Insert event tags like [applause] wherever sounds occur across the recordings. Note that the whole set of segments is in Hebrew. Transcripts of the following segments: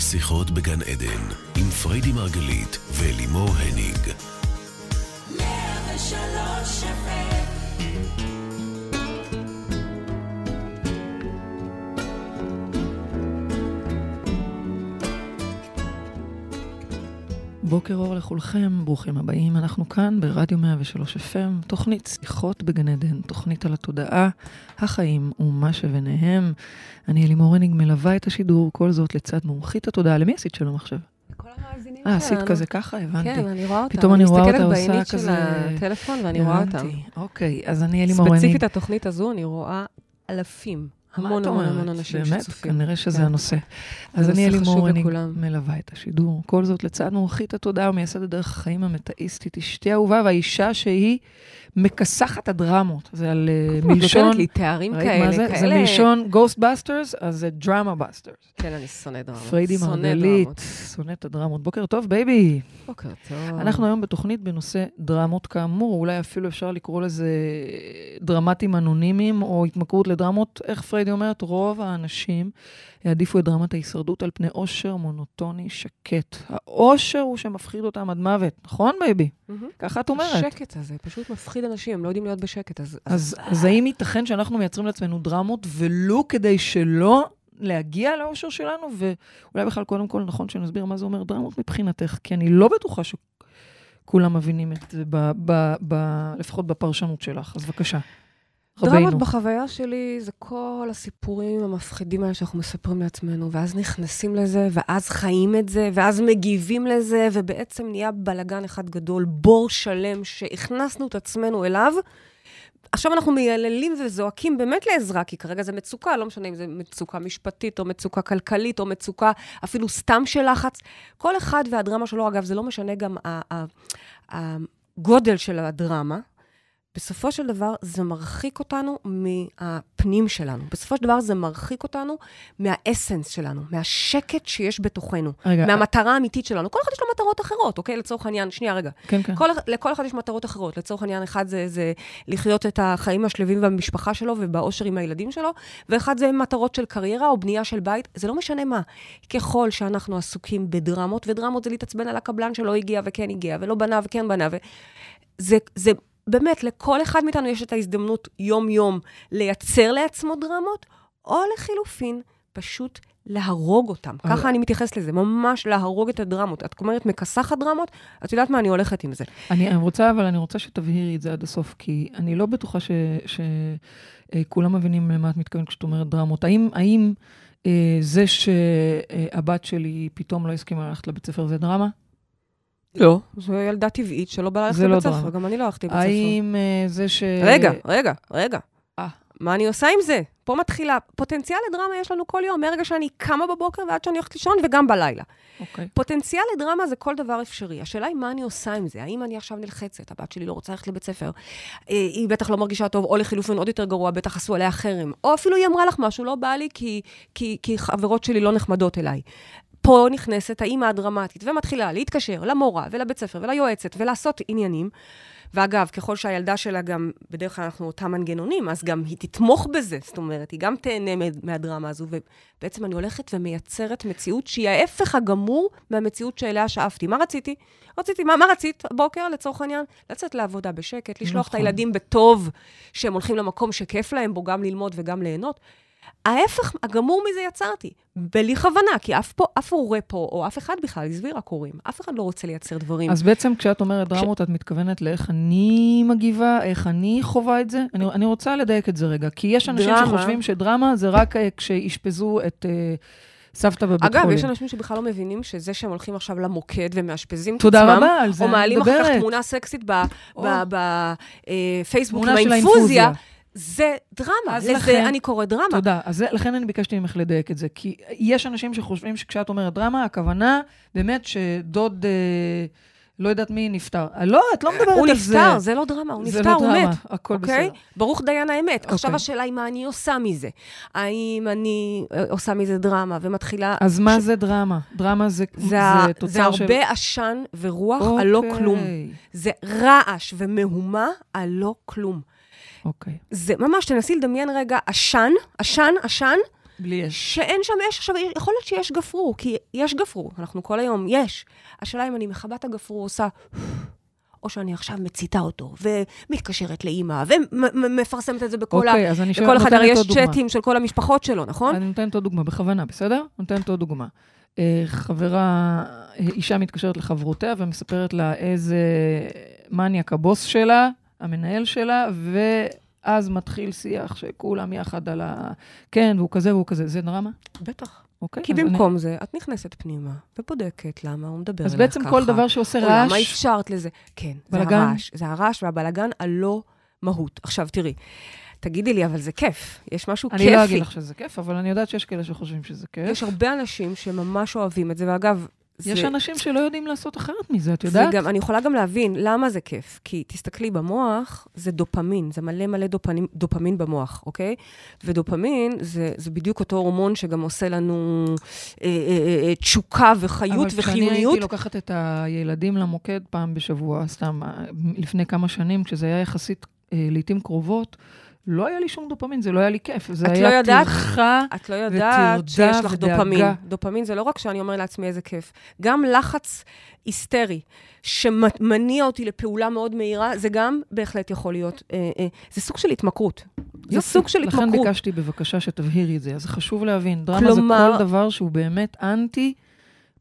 שיחות בגן עדן, עם פריידי מרגלית ולימור הניג. בוקר אור לכולכם, ברוכים הבאים. אנחנו כאן ברדיו 103 FM, תוכנית שיחות בגן עדן, תוכנית על התודעה, החיים ומה שביניהם. אני אלימור הניג מלווה את השידור, כל זאת לצד מומחית התודעה. למי עשית שלום עכשיו? כל המאזינים אה, עשית שלנו. כזה ככה? הבנתי. כן, אני רואה אותם. פתאום אני רואה אותה עושה מסתכלת כזה... בעינית של הטלפון ואני רואה אותם. הבנתי. אוקיי, אז אני אלימור הניג. ספציפית התוכנית הזו, אני רואה אלפים. המון המון? המון אנשים באמת, שצופים. כנראה שזה כן. הנושא. אז אני אלימור הניג לכולם. מלווה את השידור. כל זאת לצד מומחית התודעה ומייסדת דרך החיים המטאיסטית, אשתי אהובה והאישה שהיא מכסחת הדרמות. זה על אה, מלשון... נותנת לי תארים כאלה, זה? כאלה. זה מלשון Ghostbusters, אז זה Drama Busters. כן, אני שונא דרמות. פריידי מרגלית. שונא את הדרמות. בוקר טוב, בייבי. בוקר טוב. אנחנו היום בתוכנית בנושא דרמות כאמור, אולי אפילו אפשר לקרוא לזה דרמטים אנונימיים או התמכרות לדרמות. איך פריידי אומרת? רוב האנשים יעדיפו את דרמת ההישרדות על פני אושר מונוטוני שקט. האושר הוא שמפחיד אותם עד מוות, נכון בייבי? מהמם. ככה את אומרת. השקט הזה פשוט מפחיד אנשים, הם לא יודעים להיות בשקט. אז... אז, אז האם ייתכן שאנחנו מייצרים לעצמנו דרמות ולו כדי שלא להגיע לאושר שלנו? ואולי בכלל קודם כל נכון שנסביר מה זה אומר דרמות מבחינתך, כי אני לא בטוחה שכולם מבינים את זה, ב, ב, ב, לפחות בפרשנות שלך. אז בבקשה, דרמות. בחוויה שלי זה כל הסיפורים המפחידים האלה שאנחנו מספרים לעצמנו, ואז נכנסים לזה, ואז חיים את זה, ואז מגיבים לזה, ובעצם נהיה בלגן אחד גדול, בור שלם שהכנסנו את עצמנו אליו. עכשיו אנחנו מייללים וזועקים באמת לעזרה, כי כרגע זה מצוקה, לא משנה אם זה מצוקה משפטית, או מצוקה כלכלית, או מצוקה אפילו סתם של לחץ. כל אחד והדרמה שלו, אגב, זה לא משנה גם הגודל של הדרמה. בסופו של דבר, זה מרחיק אותנו מהפנים שלנו. בסופו של דבר, זה מרחיק אותנו מהאסנס שלנו, מהשקט שיש בתוכנו, רגע, מהמטרה האמיתית שלנו. כל אחד יש לו מטרות אחרות, אוקיי? לצורך העניין, שנייה, רגע. כן, כן. כל, לכל אחד יש מטרות אחרות. לצורך העניין, אחד זה, זה לחיות את החיים השלווים במשפחה שלו ובאושר עם הילדים שלו, ואחד זה מטרות של קריירה או בנייה של בית, זה לא משנה מה. ככל שאנחנו עסוקים בדרמות, ודרמות זה להתעצבן על הקבלן שלא הגיע וכן הגיע, ולא בנה וכן בנה, וזה זה, באמת, לכל אחד מאיתנו יש את ההזדמנות יום-יום לייצר לעצמו דרמות, או לחילופין, פשוט להרוג אותם. אבל- ככה אני מתייחסת לזה, ממש להרוג את הדרמות. את אומרת, מכסחת דרמות, את יודעת מה, אני הולכת עם זה. אני, רוצה, אבל אני רוצה שתבהירי את זה עד הסוף, כי אני לא בטוחה שכולם מבינים למה את מתכוונת כשאת אומרת דרמות. האם, האם אה, זה שהבת שלי פתאום לא הסכימה ללכת לבית ספר זה דרמה? לא. זו ילדה טבעית שלא באה ללכת לא לבית ספר. גם אני לא הלכתי לבית ספר. האם אה, זה ש... רגע, רגע, רגע. אה. מה אני עושה עם זה? פה מתחילה, פוטנציאל לדרמה יש לנו כל יום, מרגע שאני קמה בבוקר ועד שאני הולכת לישון וגם בלילה. אוקיי. פוטנציאל לדרמה זה כל דבר אפשרי. השאלה היא מה אני עושה עם זה. האם אני עכשיו נלחצת, הבת שלי לא רוצה ללכת לבית ספר, אה, היא בטח לא מרגישה טוב, או לחילופין עוד יותר גרוע, בטח עשו עליה חרם, או אפילו היא אמרה לך משהו, לא בא לי כי, כי, כי חברות שלי לא נחמדות אליי. פה נכנסת האימא הדרמטית ומתחילה להתקשר למורה ולבית ספר וליועצת ולעשות עניינים. ואגב, ככל שהילדה שלה גם, בדרך כלל אנחנו אותם מנגנונים, אז גם היא תתמוך בזה, זאת אומרת, היא גם תהנה מה- מהדרמה הזו, ובעצם אני הולכת ומייצרת מציאות שהיא ההפך הגמור מהמציאות שאליה שאפתי. מה רציתי? רציתי, מה, מה רצית בוקר, לצורך העניין? לצאת לעבודה בשקט, לשלוח את נכון. הילדים בטוב, שהם הולכים למקום שכיף להם בו גם ללמוד וגם ליהנות. ההפך הגמור מזה יצרתי, בלי כוונה, כי אף, פה, אף הורה פה, או אף אחד בכלל, עזבי רק הורים, אף אחד לא רוצה לייצר דברים. אז בעצם כשאת אומרת דרמות, את מתכוונת לאיך אני מגיבה, איך אני חווה את זה? אני, אני רוצה לדייק את זה רגע, כי יש אנשים דרמה. שחושבים שדרמה זה רק אה, כשאשפזו את אה, סבתא בבית אגב, חולים. יש אנשים שבכלל לא מבינים שזה שהם הולכים עכשיו למוקד ומאשפזים את עצמם, רבה, או מעלים אחר כך. תמונה סקסית. בפייסבוק תמונה עם האינפוזיה. זה דרמה, לזה לכן- אני קוראת דרמה. תודה. אז זה, לכן אני ביקשתי ממך לדייק את זה. כי יש אנשים שחושבים שכשאת אומרת דרמה, הכוונה באמת שדוד, אה, לא יודעת מי, נפטר. אה, לא, את לא מדברת הוא על זה. נפטר, זה לא דרמה, הוא זה נפטר, לא הוא דרמה, מת. הכל אוקיי? בסדר. ברוך דיין האמת. עכשיו אוקיי. השאלה היא מה אני עושה מזה. האם אני אה, עושה מזה דרמה ומתחילה... אז מה זה דרמה? דרמה זה, זה, ה- תוצר זה של... הרבה עשן ורוח על לא כלום. זה רעש ומהומה על לא כלום. אוקיי. זה ממש, תנסי לדמיין רגע עשן, עשן, עשן, בלי אש. שאין שם אש. עכשיו, יכול להיות שיש גפרור, כי יש גפרור, אנחנו כל היום, יש. השאלה אם אני מכבה את הגפרור, עושה... או שאני עכשיו מציתה אותו, ומתקשרת לאימא, ומפרסמת את זה בכל אוקיי, ה... אז אני שואלת, בכל אחד הרי נותנת יש דוגמה. צ'אטים של כל המשפחות שלו, נכון? אני נותנת עוד דוגמה, בכוונה, בסדר? נותנת עוד דוגמה. אה, חברה, אה, אישה מתקשרת לחברותיה ומספרת לה איזה מניאק הבוס שלה, המנהל שלה, ואז מתחיל שיח שכולם יחד על ה... כן, והוא כזה והוא כזה. זה דרמה? בטח. אוקיי. כי אז אני- במקום זה, את נכנסת פנימה ובודקת למה הוא מדבר אז אלייך בעצם ככה. כל דבר שעושה או למה רעש, אפשרת לזה? כן, זה בלגן? הרעש. זה הרעש והבלגן הלא מהות. עכשיו, תראי, תגידי לי, אבל זה כיף. יש משהו כיפי. אני לא אגיד לך שזה כיף, אבל אני יודעת שיש כאלה שחושבים שזה כיף. יש הרבה אנשים שממש אוהבים את זה, ואגב, זה... יש אנשים שלא יודעים לעשות אחרת מזה, את יודעת? גם, אני יכולה גם להבין למה זה כיף. כי תסתכלי, במוח זה דופמין, זה מלא מלא דופמין, דופמין במוח, אוקיי? ודופמין זה, זה בדיוק אותו הורמון שגם עושה לנו אה, אה, אה, תשוקה וחיות אבל כשאני וחיוניות. הייתי לוקחת את הילדים למוקד פעם בשבוע, סתם, אה, לפני כמה שנים, כשזה היה יחסית אה, לעיתים קרובות, לא היה לי שום דופמין, זה לא היה לי כיף. זה את היה לא יודעת? טרחה. את לא יודעת שיש לך ודאגה. דופמין. דופמין זה לא רק שאני אומר לעצמי איזה כיף, גם לחץ היסטרי שמניע אותי לפעולה מאוד מהירה, זה גם בהחלט יכול להיות, אה, אה, זה סוג של התמכרות. זה יופי. סוג של לכן התמכרות. ביקשתי בבקשה שתבהירי את זה. אז זה חשוב להבין. דרמה כלומר- זה כל דבר שהוא באמת אנטי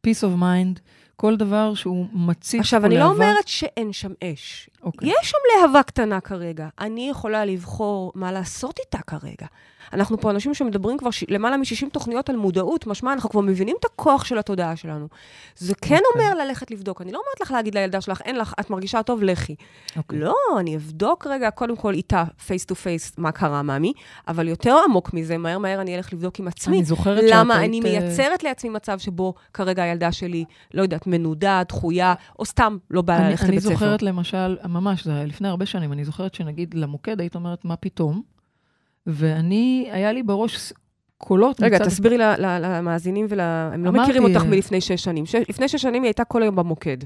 peace of mind, כל דבר שהוא מציף עכשיו, אני לא. אומרת שאין שם אש. אוקיי. יש שם להבה קטנה כרגע. אני יכולה לבחור מה לעשות איתה כרגע. אנחנו פה אנשים שמדברים כבר ש... למעלה מ-60 תוכניות על מודעות, משמע, אנחנו כבר מבינים את הכוח של התודעה שלנו. זה כן אוקיי. אומר ללכת לבדוק. אני לא אומרת לך להגיד לילדה שלך, אין לך, את מרגישה טוב, לכי. אוקיי. לא, אני אבדוק רגע, קודם כל איתה, face to face, מה קרה, מאמי, אבל יותר עמוק מזה, מהר מהר אני אלך לבדוק עם עצמי. אני זוכרת שאת למה אני אה, מייצרת לעצמי מצב שבו כרגע הילדה שלי, לא יודעת, מנודה, דחויה, או סתם לא באה אני, ללכת אני לבית ספר. זוכרת למשל, ממש, זה היה לפני הרבה שנים, אני זוכרת שנגיד למוקד היית אומרת, מה פתאום? ואני, היה לי בראש קולות רגע, מצד... תסבירי ל- ל- למאזינים ול... הם לא מכירים אותך מלפני שש שנים. ש... לפני שש שנים היא הייתה כל היום במוקד.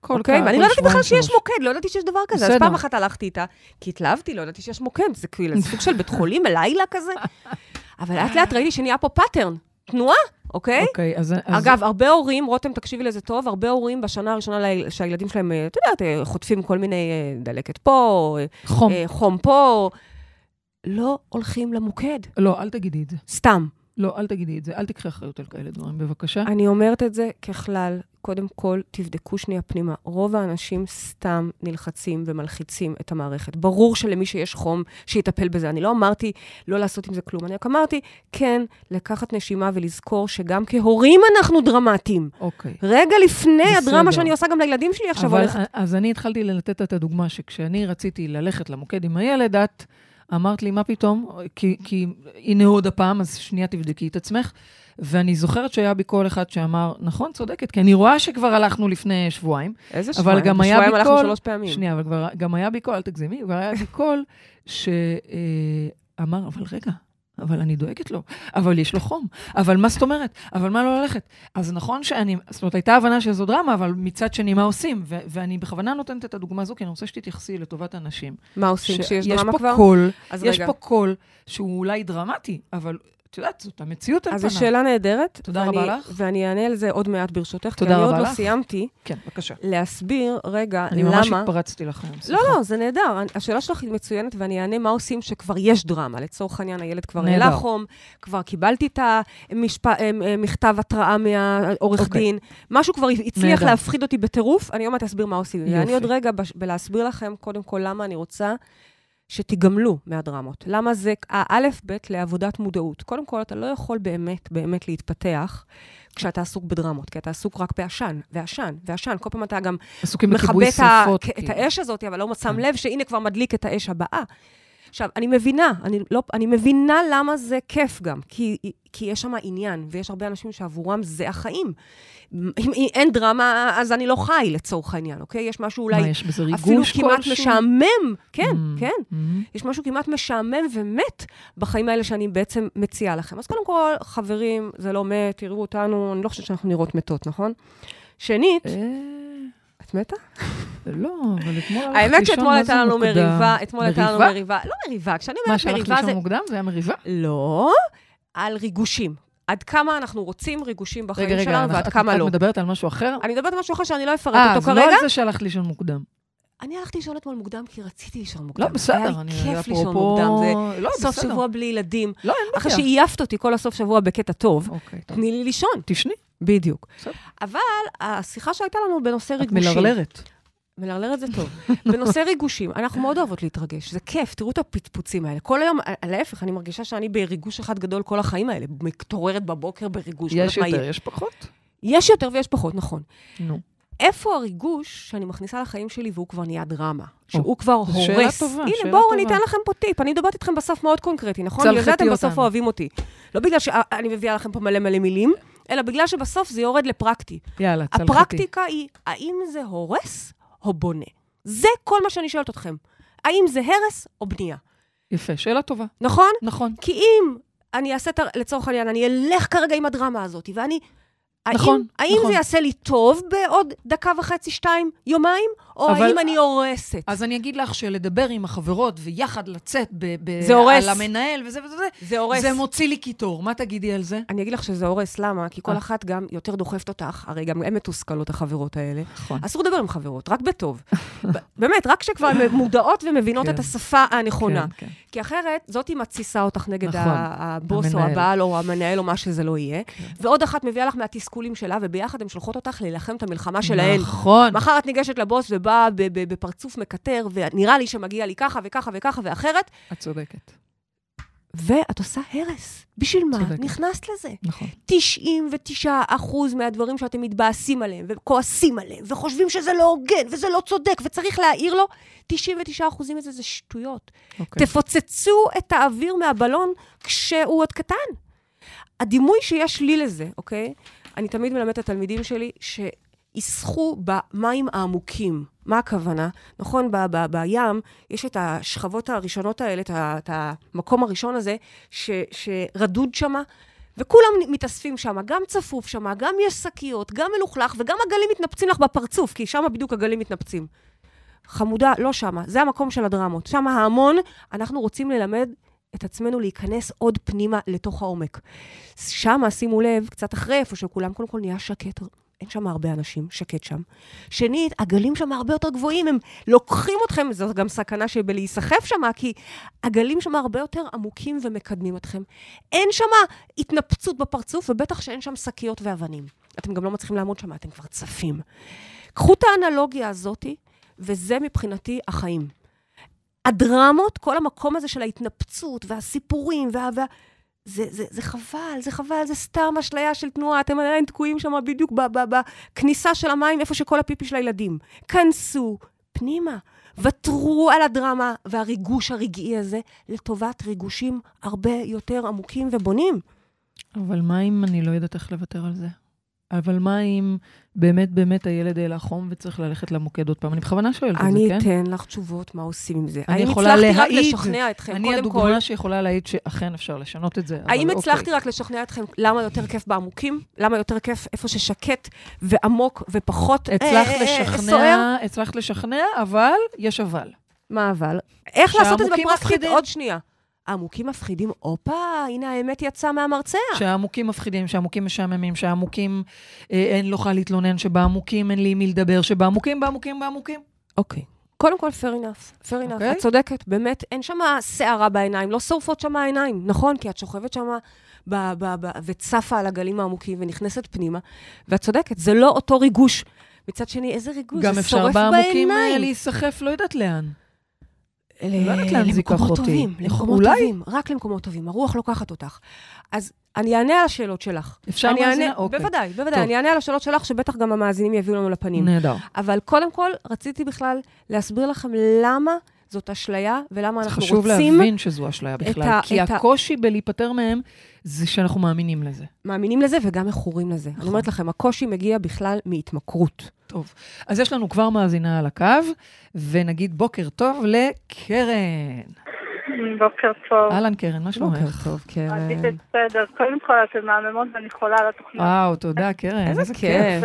כל אוקיי? כ- ואני כל לא ידעתי בכלל שיש שלוש. מוקד, לא ידעתי שיש דבר כזה. אז בסדר. פעם אחת הלכתי איתה, כי התלהבתי, לא ידעתי שיש מוקד. זה כאילו סוג של בית חולים, לילה כזה. [laughs] אבל לאט לאט ראיתי שנהיה פה pattern, תנועה, אוקיי? אוקיי, אז... אז אגב, הרבה הורים, רותם, תקשיבי לזה טוב, הרבה הורים בשנה הראשונה ליל- שהילדים שלהם, אה, את יודעת, אה, חוטפים כל מיני אה, דלקת פה, חום. חום פה, לא הולכים למוקד, לא, אל תגידי את זה. סתם. לא, אל תגידי את זה. אל תקחי אחריות על כאלה דברים, בבקשה. אני אומרת את זה ככלל, קודם כל, תבדקו שנייה פנימה. רוב האנשים סתם נלחצים ומלחיצים את המערכת. ברור שלמי שיש חום, שיטפל בזה. אני לא אמרתי לא לעשות עם זה כלום. אני רק אמרתי, כן, לקחת נשימה ולזכור שגם כהורים אנחנו דרמטיים. אוקיי. רגע לפני בסדר. הדרמה שאני עושה גם לילדים שלי עכשיו אבל, הולכת. אז אני התחלתי לתת את הדוגמה שכשאני רציתי ללכת למוקד עם הילד, את אמרת לי, מה פתאום? כי, כי הנה עוד הפעם, אז שנייה תבדקי את עצמך. ואני זוכרת שהיה בי קול אחד שאמר, נכון, צודקת, כי אני רואה שכבר הלכנו לפני שבועיים. איזה אבל שבועיים? גם היה בי הלכנו קול- שלוש פעמים. שנייה, אבל כבר, גם היה בי קול, אל תגזימי, כבר היה בי קול שאמר, אבל רגע, אבל אני דואגת לו, אבל יש לו חום, אבל מה זאת אומרת? אבל מה לא ללכת? אז נכון שאני, זאת אומרת, הייתה הבנה שזו דרמה, אבל מצד שני, מה עושים? ו- ואני בכוונה נותנת את הדוגמה הזו, כי אני רוצה שתתייחסי לטובת הנשים. מה עושים כשיש דרמה פה כבר? קול, יש רגע. פה קול שהוא אולי דרמטי, אבל את יודעת, זאת המציאות על אז פניו. זו שאלה נהדרת. תודה ואני- רבה לך. ואני אענה על זה עוד מעט ברשותך, כי אני עוד לא לך. סיימתי כן, בבקשה. להסביר רגע אני למה... ממש התפרצתי לך היום, לא, סליחה. לא, זה נהדר. אני- השאלה שלך היא מצוינת, ואני אענה מה עושים שכבר יש דרמה. לצורך העניין, הילד כבר. העלה חום, כבר קיבלתי את המכתב התראה מהעורך אוקיי. דין, משהו כבר הצליח נהדר. להפחיד אותי בטירוף, אני עוד מעט אסביר מה עושים. יופי. ואני עוד רגע, בלהסביר לכם, קודם כל, למה אני רוצה שתיגמלו מהדרמות. למה זה האלף-בית לעבודת מודעות. קודם כל, אתה לא יכול באמת, באמת להתפתח. כשאתה עסוק בדרמות, כי אתה עסוק רק בעשן, ועשן, ועשן. כל פעם אתה גם עסוקים מכבה את, ה- את כאילו. האש הזאת, אבל לא שם כן. לב שהנה כבר מדליק את האש הבאה. עכשיו, אני מבינה, אני, לא, אני מבינה למה זה כיף גם, כי, כי יש שם עניין, ויש הרבה אנשים שעבורם זה החיים. אם, אין דרמה, אז אני לא חי, לצורך העניין, אוקיי? יש משהו אולי מה, יש בזה ריגוש אפילו כמעט כלשהו? משעמם, כן, Mm, כן. mm. יש משהו כמעט משעמם ומת בחיים האלה שאני בעצם מציעה לכם. אז קודם כל, חברים, זה לא מת, תראו אותנו, אני לא חושבת שאנחנו נראות מתות, נכון? שנית, אה, את מתה? לא, אבל אתמול הלכת האמת לישון, שאתמול מה הייתה לנו? מריבה, אתמול הייתה לנו מריבה? מריבה, לא מריבה, כשאני מה, אומרת שהלכת מריבה לישון זה... מוקדם? זה היה מריבה? לא, על ריגושים. עד כמה אנחנו רוצים ריגושים בחיים רגע, רגע, שלנו ועד את- כמה את לא. מדברת על משהו אחר? אני מדברת על משהו אחר שאני לא אפרט אה, אותו אז לא כרגע. על זה שהלכת לישון מוקדם. אני הלכתי לישון אתמול מוקדם כי רציתי לישון מוקדם. לא, בסדר. היה אני- לי כיף לישון מוקדם. זה לא, סוף בסדר. שבוע בלי ילדים. לא, אין אחרי בעיה. שעייפת אותי כל הסוף שבוע בקטע טוב, אוקיי, טוב. תני לי לישון. תשני, בדיוק. בסדר. אבל השיחה שהייתה לנו בנושא את ריגושים... מלרלרת. מלרלרת זה טוב. [laughs] בנושא ריגושים, אנחנו מאוד אוהבות להתרגש, זה כיף, תראו את הפצפוצים האלה. כל היום, אה, להפך, אני מרגישה שאני בריגוש אחד גדול כל החיים האלה, מתעוררת בבוקר בריגוש. יש יותר. יש פחות. יש יותר ויש פחות, נכון. נו. איפה הריגוש שאני מכניסה לחיים שלי והוא כבר נהיה דרמה? שהוא כבר זו שאלה הורס. טובה, הנה, שאלה בואו, אני טובה. אתן לכם פה טיפ. אני מדברת איתכם בסוף מאוד קונקרטי, נכון? בגלל זה אתם בסוף. אוהבים אותי. לא בגלל שאני מביאה לכם פה מלא מלא מילים, אלא בגלל שבסוף זה יורד לפרקטי. יאללה, צלחתי. הפרקטיקה היא, האם זה הורס או בונה? זה כל מה שאני שואלת אתכם. האם זה הרס או בנייה? יפה, שאלה טובה. נכון? נכון. כי אם אני אעשה, לצורך העניין, אני אלך כרגע עם הדרמה הזאת, ואני... נכון, האם, האם נכון. זה יעשה לי טוב בעוד דקה וחצי, שתיים, יומיים, או אבל- האם אני הורסת? אז אני אגיד לך שלדבר עם החברות ויחד לצאת ב- ב- זה הורס. על המנהל וזה וזה, זה הורס. זה מוציא לי קיטור. מה תגידי על זה? אני אגיד לך שזה הורס, למה? כי כל אה. אחת גם יותר דוחפת אותך, הרי גם הן מתוסכלות, החברות האלה. נכון. אסור לדבר עם חברות, רק בטוב. באמת, רק כשכבר הן [laughs] מודעות ומבינות כן. את השפה הנכונה. כן, כן. כי אחרת, זאתי מתסיסה אותך נגד נכון. הבוס או המנהל. הבעל או המנהל או מה שזה לא יהיה. כן. ועוד אחת מביאה לך מהתסכולים שלה, וביחד הן שולחות אותך להילחם את המלחמה שלהן. נכון. מחר את ניגשת לבוס ובאה בפרצוף מקטר, ונראה לי שמגיע לי ככה וככה וככה ואחרת, את צודקת. ואת עושה הרס. בשביל מה? צודקת. נכנסת לזה. נכון. 99 אחוז מהדברים שאתם מתבאסים עליהם, וכועסים עליהם, וחושבים שזה לא הוגן, וזה לא צודק, וצריך להעיר לו, 99 אחוזים מזה זה שטויות. אוקיי. תפוצצו את האוויר מהבלון כשהוא עוד קטן. הדימוי שיש לי לזה, אוקיי? אני תמיד מלמדת את התלמידים שלי שישחו במים העמוקים. מה הכוונה? נכון, ב- ב- בים יש את השכבות הראשונות האלה, את, ה- את המקום הראשון הזה, ש- שרדוד שמה, וכולם מתאספים שם, גם צפוף שם, גם יש שקיות, גם מלוכלך, וגם הגלים מתנפצים לך בפרצוף, כי שם בדיוק הגלים מתנפצים. חמודה, לא שמה, זה המקום של הדרמות. שם ההמון, אנחנו רוצים ללמד את עצמנו להיכנס עוד פנימה לתוך העומק. שם, שימו לב, קצת אחרי, איפה שכולם, קודם כל נהיה שקט. אין שם הרבה אנשים, שקט שם. שנית, הגלים שם הרבה יותר גבוהים, הם לוקחים אתכם, זו גם סכנה שבלהיסחף שם, כי הגלים שם הרבה יותר עמוקים ומקדמים אתכם. אין שם התנפצות בפרצוף, ובטח שאין שם שקיות ואבנים. אתם גם לא מצליחים לעמוד שם, אתם כבר צפים. קחו את האנלוגיה הזאתי, וזה מבחינתי החיים. הדרמות, כל המקום הזה של ההתנפצות והסיפורים, וה... וה... זה, זה, זה חבל, זה חבל, זה סתם אשליה של תנועה, אתם עדיין תקועים שם בדיוק בכניסה של המים, איפה שכל הפיפי של הילדים. כנסו פנימה, ותרו על הדרמה והריגוש הרגעי הזה לטובת ריגושים הרבה יותר עמוקים ובונים. אבל מה אם אני לא יודעת איך לוותר על זה? אבל מה אם באמת באמת הילד העלה חום וצריך ללכת למוקד עוד פעם? אני בכוונה שואלת את זה, אני כן? אתן לך תשובות מה עושים עם זה. אני האם הצלחתי רק. לשכנע אתכם, אני קודם כל, הדוגמה שיכולה להעיד שאכן אפשר לשנות את זה. האם אוקיי. הצלחתי רק לשכנע אתכם למה יותר כיף בעמוקים? למה יותר כיף איפה ששקט ועמוק ופחות אה, אה, אה, סוער? הצלחת לשכנע, אבל יש אבל. מה אבל? איך לעשות את זה בפרקטית? עוד שנייה. העמוקים מפחידים, הופה, הנה האמת יצאה מהמרצע. שהעמוקים מפחידים, שהעמוקים משעממים, שהעמוקים אה, אין לא להתלונן, שבעמוקים אין לי עם מי לדבר, שבעמוקים, בעמוקים, בעמוקים. אוקיי. קודם כל, fair enough. fair enough. אוקיי. את צודקת, באמת, אין שם שערה בעיניים, לא שורפות שם העיניים, נכון? כי את שוכבת שם ב- ב- ב- וצפה על הגלים העמוקים ונכנסת פנימה, ואת צודקת, זה לא אותו ריגוש. מצד שני, איזה ריגוש, גם זה אפשר שורף בעמוקים אה, בעיניים. להיסחף, לא יודעת לאן. ל- לא יודעת לאן זה ייקח למקומות. טובים, למקומות אולי? טובים, רק למקומות טובים. הרוח לוקחת אותך. אז אני אענה על השאלות שלך. אפשר אני מאזינה? אענה, אוקיי. בוודאי, בוודאי. טוב. אני אענה על השאלות שלך, שבטח גם המאזינים יביאו לנו לפנים. נהדר. אבל קודם כל, רציתי בכלל להסביר לכם למה זאת אשליה, ולמה אנחנו חשוב רוצים, להבין שזו אשליה בכלל, ה- כי את ה- הקושי בלהיפטר מהם זה שאנחנו מאמינים לזה. מאמינים לזה וגם מכורים לזה. אני אומרת לכם, הקושי מגיע בכלל מהתמכרות. טוב, אז יש לנו כבר מאזינה על הקו, ונגיד בוקר טוב לקרן. בוקר טוב. אהלן קרן, מה שלומך? טוב, עשיתי קרן. בסדר. קודם כל, אתן מהממות ואני חולה על התוכנית. וואו, תודה קרן, איזה כיף.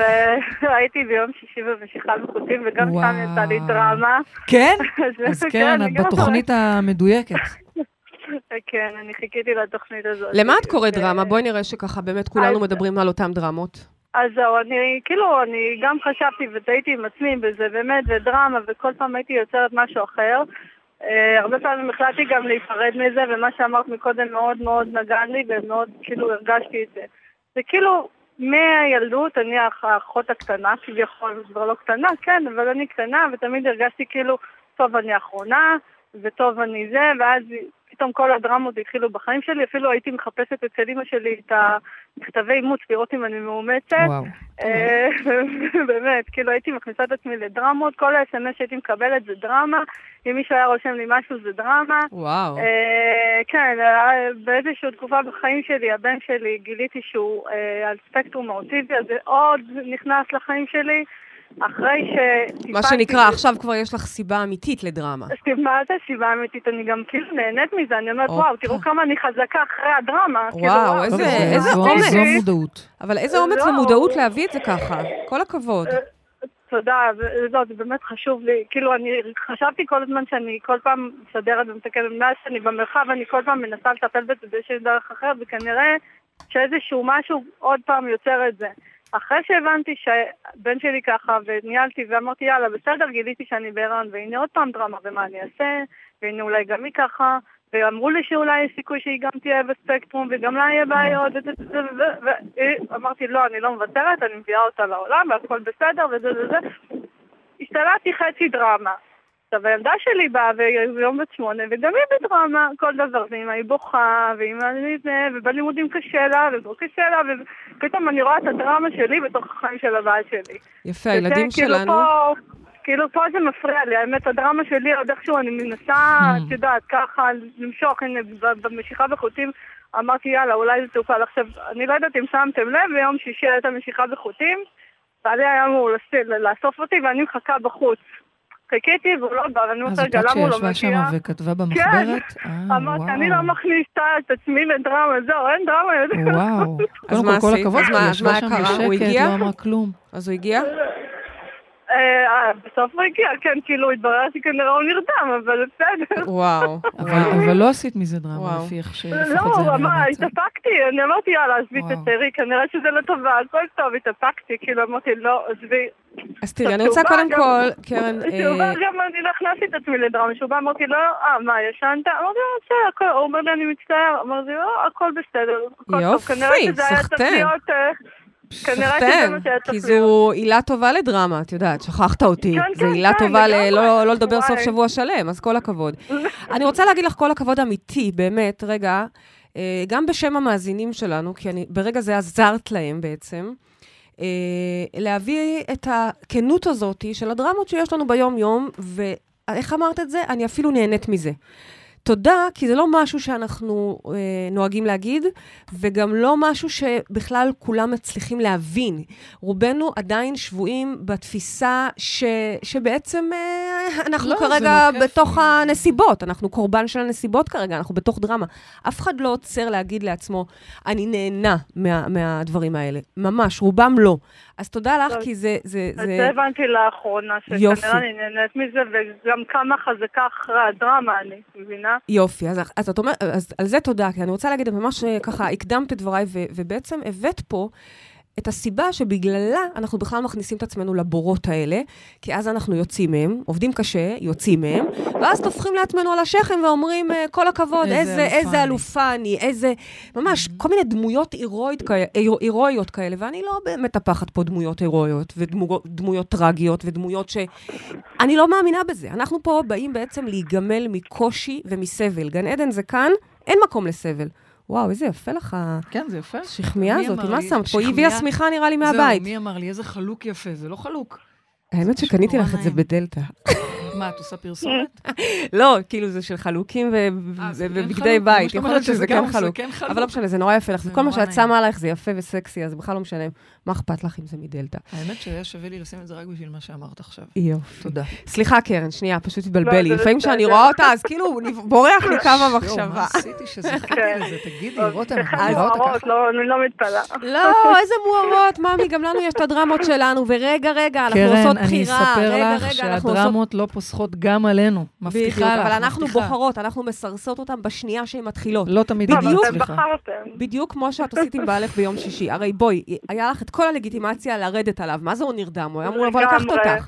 והייתי [laughs] ביום שישי במשיכה בחוטים, וגם שם. יצא לי דרמה. כן? [laughs] אז אז קרן, אני את בתוכנית המדויקת. [laughs] כן, אני חיכיתי לתוכנית הזאת. למה את קוראת דרמה? בואי נראה שככה באמת כולנו מדברים על אותם דרמות. אז זהו, אני, כאילו, אני גם חשבתי ותהיתי עם עצמי בזה, באמת, ודרמה, וכל פעם הייתי יוצרת משהו אחר. Uh, הרבה פעמים החלטתי גם להיפרד מזה, ומה שאמרת מקודם מאוד מאוד נגע לי, ומאוד כאילו הרגשתי את זה. זה כאילו, מהילדות, אני האח- האחות הקטנה, כביכול, כבר לא קטנה, כן, אבל אני קטנה, ותמיד הרגשתי כאילו, טוב, אני האחרונה, וטוב, אני זה, ואז פתאום כל הדרמות התחילו בחיים שלי, אפילו הייתי מחפשת אצל אמא שלי את המכתבי אימוץ, לראות אם אני מאומצת. אה, [laughs] באמת, כאילו הייתי מכניסה את עצמי לדרמות, כל ה-SMS שהייתי מקבלת זה דרמה, אם מישהו היה רושם לי משהו זה דרמה. וואו. אה, כן, אה, באיזושהי תקופה בחיים שלי, הבן שלי, גיליתי שהוא על ספקטרום האוטיבי, אז זה עוד נכנס לחיים שלי, אחרי שטיפלתי... מה שנקרא, עכשיו כבר יש לך סיבה אמיתית לדרמה. מה זה סיבה אמיתית? אני גם כאילו נהנית מזה, אני אומרת. וואו, תראו כמה אני חזקה אחרי הדרמה. כאילו, וואו, איזה- זה- איזה זו- אומץ. זו המודעות. אבל איזה אומץ לא. ומודעות להביא את זה ככה. כל הכבוד. אה, תודה, לא, זה באמת חשוב לי. כאילו, אני חשבתי כל הזמן שאני כל פעם מסדרת ומתקנת, מאז שאני במרחב, אני כל פעם מנסה לטפל בזה באיזושהי דרך אחרת, וכנראה שאיזשהו משהו עוד פעם יוצר את זה. אחרי שהבנתי שהבן שלי ככה, וניהלתי ואמרתי, יאללה, בסדר, גיליתי שאני בהיריון, והנה עוד פעם דרמה, ומה אני אעשה, והנה אולי גם היא ככה, ואמרו לי שאולי יש סיכוי שהיא גם תהיה בספקטרום, וגם לה יהיה בעיות, ואמרתי, לא, אני לא מוותרת, אני מביאה אותה לעולם, והכל בסדר, וזה וזה. השתלטתי חצי דרמה. עכשיו, הילדה שלי באה, והיא יום בת שמונה, וגם היא בדרמה, כל דבר, ואמא היא בוכה, ואמא היא זה, ובלימודים קשה לה, ופה קשה לה, ופתאום אני רואה את הדרמה שלי בתוך החיים של הבת שלי. יפה, הילדים כאילו שלנו... פה, כאילו פה זה מפריע לי, האמת, הדרמה שלי עוד איכשהו אני מנסה, את יודעת, ככה למשוך, הנה, במשיכה בחוטים, אמרתי, יאללה, אולי זה טופל. עכשיו, אני לא יודעת אם שמתם לב, ביום שישי הייתה משיכה בחוטים, בעלי היה אמור לאסוף אותי, ואני מחכה בחוץ. חיכיתי והוא לא בא, ואני אז אומרת, רגע, זאת למה הוא לא שישבה שם מגיע? וכתבה במחברת? אה, אמרתי. אני לא מכניסה את עצמי לדרמה, זהו, אין דרמה. וואו. אז קודם מה כל, כל? הכבוד, אז היא מה- אז ישבה מה שם קרה? הוא בשקט, הגיע? לא אמרה כלום. אז הוא הגיע? אה, בסוף הוא הגיע, כן, כאילו, התברר שכנראה הוא נרדם, אבל בסדר. וואו. אבל. אבל לא עשית מזה דרמה. לפי איך לא, שלפחות זה הוא נראה אמר, מהצד. התאפקתי, אני אמרתי, יאללה, עזבי, וואו. תצארי, כנראה שזה לטובה, הכל טוב, התאפקתי, כאילו, אמרתי, לא, עזבי. אז תראי, אני רוצה קודם כל, קרן, אה, גם, אני לא הכנסתי את עצמי לדרמה, שהוא בא, אמרתי לו, אה, מה, ישנת? אמרתי לו, בסדר, הכל, הוא אומר לי, אני מצטער, אמרתי לו, "לא, הכל בסדר, הכל טוב, יופי, כנראה שזה היה צריך סחטיין. להיות, אה, כנראה שזה מה שהיה כי צריך להיות. זו עילה טובה לדרמה, את יודעת, שכחת אותי. כן, זו כן, עילה כן, טובה ל- לגמרי. לא לא לדבר סוף. שבוע שלם, אז כל הכבוד. [laughs] אני רוצה להגיד לך כל הכבוד אמיתי, באמת, רגע, אה, גם בשם המאזינים שלנו, כי אני ברגע זה עזרת להם בעצם, אה, להביא את הכנות הזאת של הדרמות שיש לנו ביום-יום, ואיך אמרת את זה? אני אפילו נהנית מזה. תודה, כי זה לא משהו שאנחנו אה, נוהגים להגיד, וגם לא משהו שבכלל כולם מצליחים להבין. רובנו עדיין שבויים בתפיסה ש, שבעצם אה, אנחנו לא, כרגע לא כיף. בתוך הנסיבות, אנחנו קורבן של הנסיבות כרגע, אנחנו בתוך דרמה. אף אחד לא עוצר להגיד לעצמו, אני נהנה מה, מהדברים האלה. ממש, רובם לא. אז תודה לך. כי זה... זה, זה... זה הבנתי לאחרונה, יופי. שכנראה אני נהנית מזה, וגם כמה חזקה אחרי הדרמה אני, מבינה? יופי, אז, אז את אומרת, אז על זה תודה, כי אני רוצה להגיד, ממש אה, ככה הקדמת את דבריי, ו, ובעצם הבאת פה את הסיבה שבגללה אנחנו בכלל מכניסים את עצמנו לבורות האלה, כי אז אנחנו יוצאים מהם, עובדים קשה, יוצאים מהם, ואז טופחים לעצמנו על השכם ואומרים, אה, כל הכבוד, איזה איזה, אלופה איזה אני." אלופה אני, איזה, ממש, כל מיני דמויות הירואיות כאלה, הירו- הירואיות כאלה, ואני לא מטפחת פה דמויות הירואיות, ודמויות טרגיות, ודמויות ש... אני לא מאמינה בזה. אנחנו פה באים בעצם להיגמל מקושי ומסבל. גן עדן זה כאן, אין מקום לסבל. וואו, איזה יפה לך כן, זה יפה. השכמיה מי הזאת. מה? שמת פה? היא? הביאה שמיכה נראה לי מהבית. זהו, מי אמר לי, איזה חלוק יפה, זה לא חלוק. האמת שקניתי לך את זה. בדלתא. מה, את עושה פרסומת? [laughs] לא, כאילו זה של חלוקים אה, כן ובגדי בית. יכול להיות שזה גם- כן זה חלוק. כן. אבל לא משנה, זה נורא יפה לך. זה וכל מה שאת. שמה עלייך זה יפה וסקסי, אז בכלל לא משנה. מה אכפת לך אם זה מדלתא? האמת שהיה שווה לי לשים את זה רק בשביל מה שאמרת עכשיו. יופי. תודה. סליחה, קרן, שנייה, פשוט התבלבל לא, לי. זה לפעמים. כשאני רואה אותה, אז כאילו בורח לי [laughs] קו יואו, המחשבה. מה עשיתי שזכיתי כן. לזה? תגידי, רותם, אני רואה אותה מוארות, ככה. לא, אני לא מתפלאה. לא, איזה מוארות, ממי, גם לנו יש את הדרמות שלנו, ורגע, רגע, אנחנו עושות קרן, אני בחירה. אספר לך. שהדרמות לא פוסחות פוסחות גם עלינו. מבטיחה לך, בדיוק, אבל אנחנו מבטיחה. בוחרות, אנחנו מסרסות אותן בשנייה שהן מתחילות. לא תמיד בדיוק. אתם מצליחה. בחרתם. בדיוק כמו שאת עשית עם בעלך ביום שישי. הרי בואי, היה לך את כל הלגיטימציה לרדת עליו. מה זה הוא נרדם? הוא היה אמור לבוא לקחת. אותך.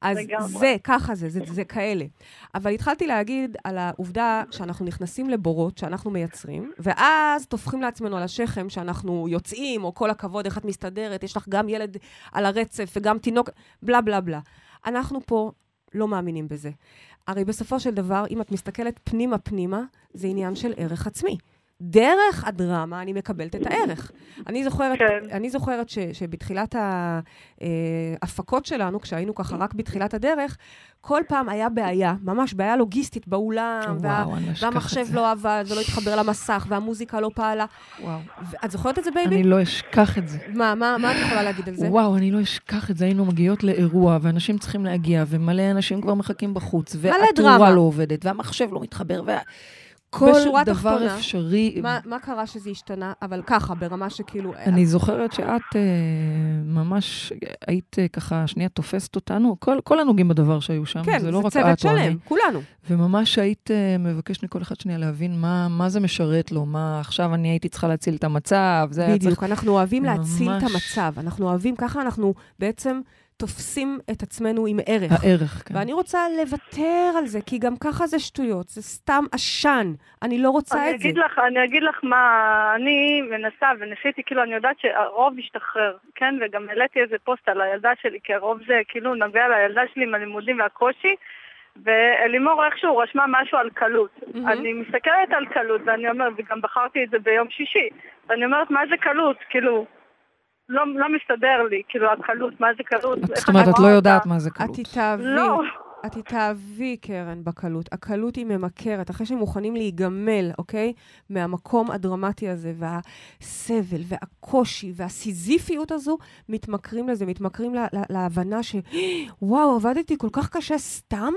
אז לגמרי. זה, ככה זה, זה, זה כאלה. אבל התחלתי להגיד על העובדה שאנחנו נכנסים לבורות שאנחנו מייצרים, ואז טופחים לעצמנו על השכם שאנחנו יוצאים, או כל הכבוד, איך את מסתדרת, יש לך גם ילד על הרצף וגם תינוק, בלה בלה בלה. אנחנו פה לא מאמינים בזה. הרי בסופו של דבר, אם את מסתכלת פנימה-פנימה, זה עניין של ערך עצמי. דרך הדרמה אני מקבלת את הערך. אני זוכרת, כן. אני זוכרת ש, שבתחילת ההפקות שלנו, כשהיינו ככה רק בתחילת הדרך, כל פעם היה בעיה, ממש בעיה לוגיסטית באולם, וה, וואו, את והמחשב זה. לא עבד, ולא התחבר למסך, והמוזיקה לא פעלה. וואו. את זוכרת את זה, בייבי? אני לא אשכח את זה. מה, מה, מה את יכולה להגיד על זה? וואו, אני לא אשכח את זה. היינו מגיעות לאירוע, ואנשים צריכים להגיע, ומלא אנשים כבר מחכים בחוץ, דרמה. והתאורה לא עובדת, והמחשב לא מתחבר, בשורה דבר התחתונה, אפשרי. מה, מה קרה שזה השתנה? אבל ככה, ברמה שכאילו... אני זוכרת שאת אה, ממש היית אה, ככה, שנייה תופסת אותנו, כל, כל הנוגעים בדבר שהיו שם, כן, זה לא רק צוות את או אני. שלם, כולנו. וממש היית אה, מבקשת מכל אחד שנייה להבין מה, מה זה משרת לו, מה עכשיו אני הייתי צריכה להציל את המצב, זה היה צריך... בדיוק, אנחנו אוהבים להציל את ממש. המצב. אנחנו אוהבים, ככה אנחנו בעצם תופסים את עצמנו עם ערך. הערך, כן. ואני רוצה לוותר על זה, כי גם ככה זה שטויות, זה סתם עשן. אני לא רוצה אני את זה. אגיד לך, אני אגיד לך מה, אני מנסה וניסיתי, כאילו, אני יודעת שהרוב משתחרר, כן? וגם העליתי איזה פוסט על הילדה שלי, כי הרוב זה כאילו נוגע לילדה שלי עם הלימודים והקושי, ואלימור איכשהו רשמה משהו על קלות. מהמם. אני מסתכלת על קלות, ואני אומרת, וגם בחרתי את זה ביום שישי, ואני אומרת, מה זה קלות? כאילו, לא, לא מסתדר לי, כאילו, הקלות, מה זה קלות? זאת אומרת, את לא יודעת אותה? מה זה את קלות. תתאהבי, לא. את תתאהבי, קרן, בקלות. הקלות היא ממכרת. אחרי שהם מוכנים להיגמל, אוקיי? מהמקום הדרמטי הזה, והסבל, והקושי, והסיזיפיות הזו, מתמכרים לזה, מתמכרים לה, לה, להבנה ש... וואו, עבדתי כל כך קשה סתם?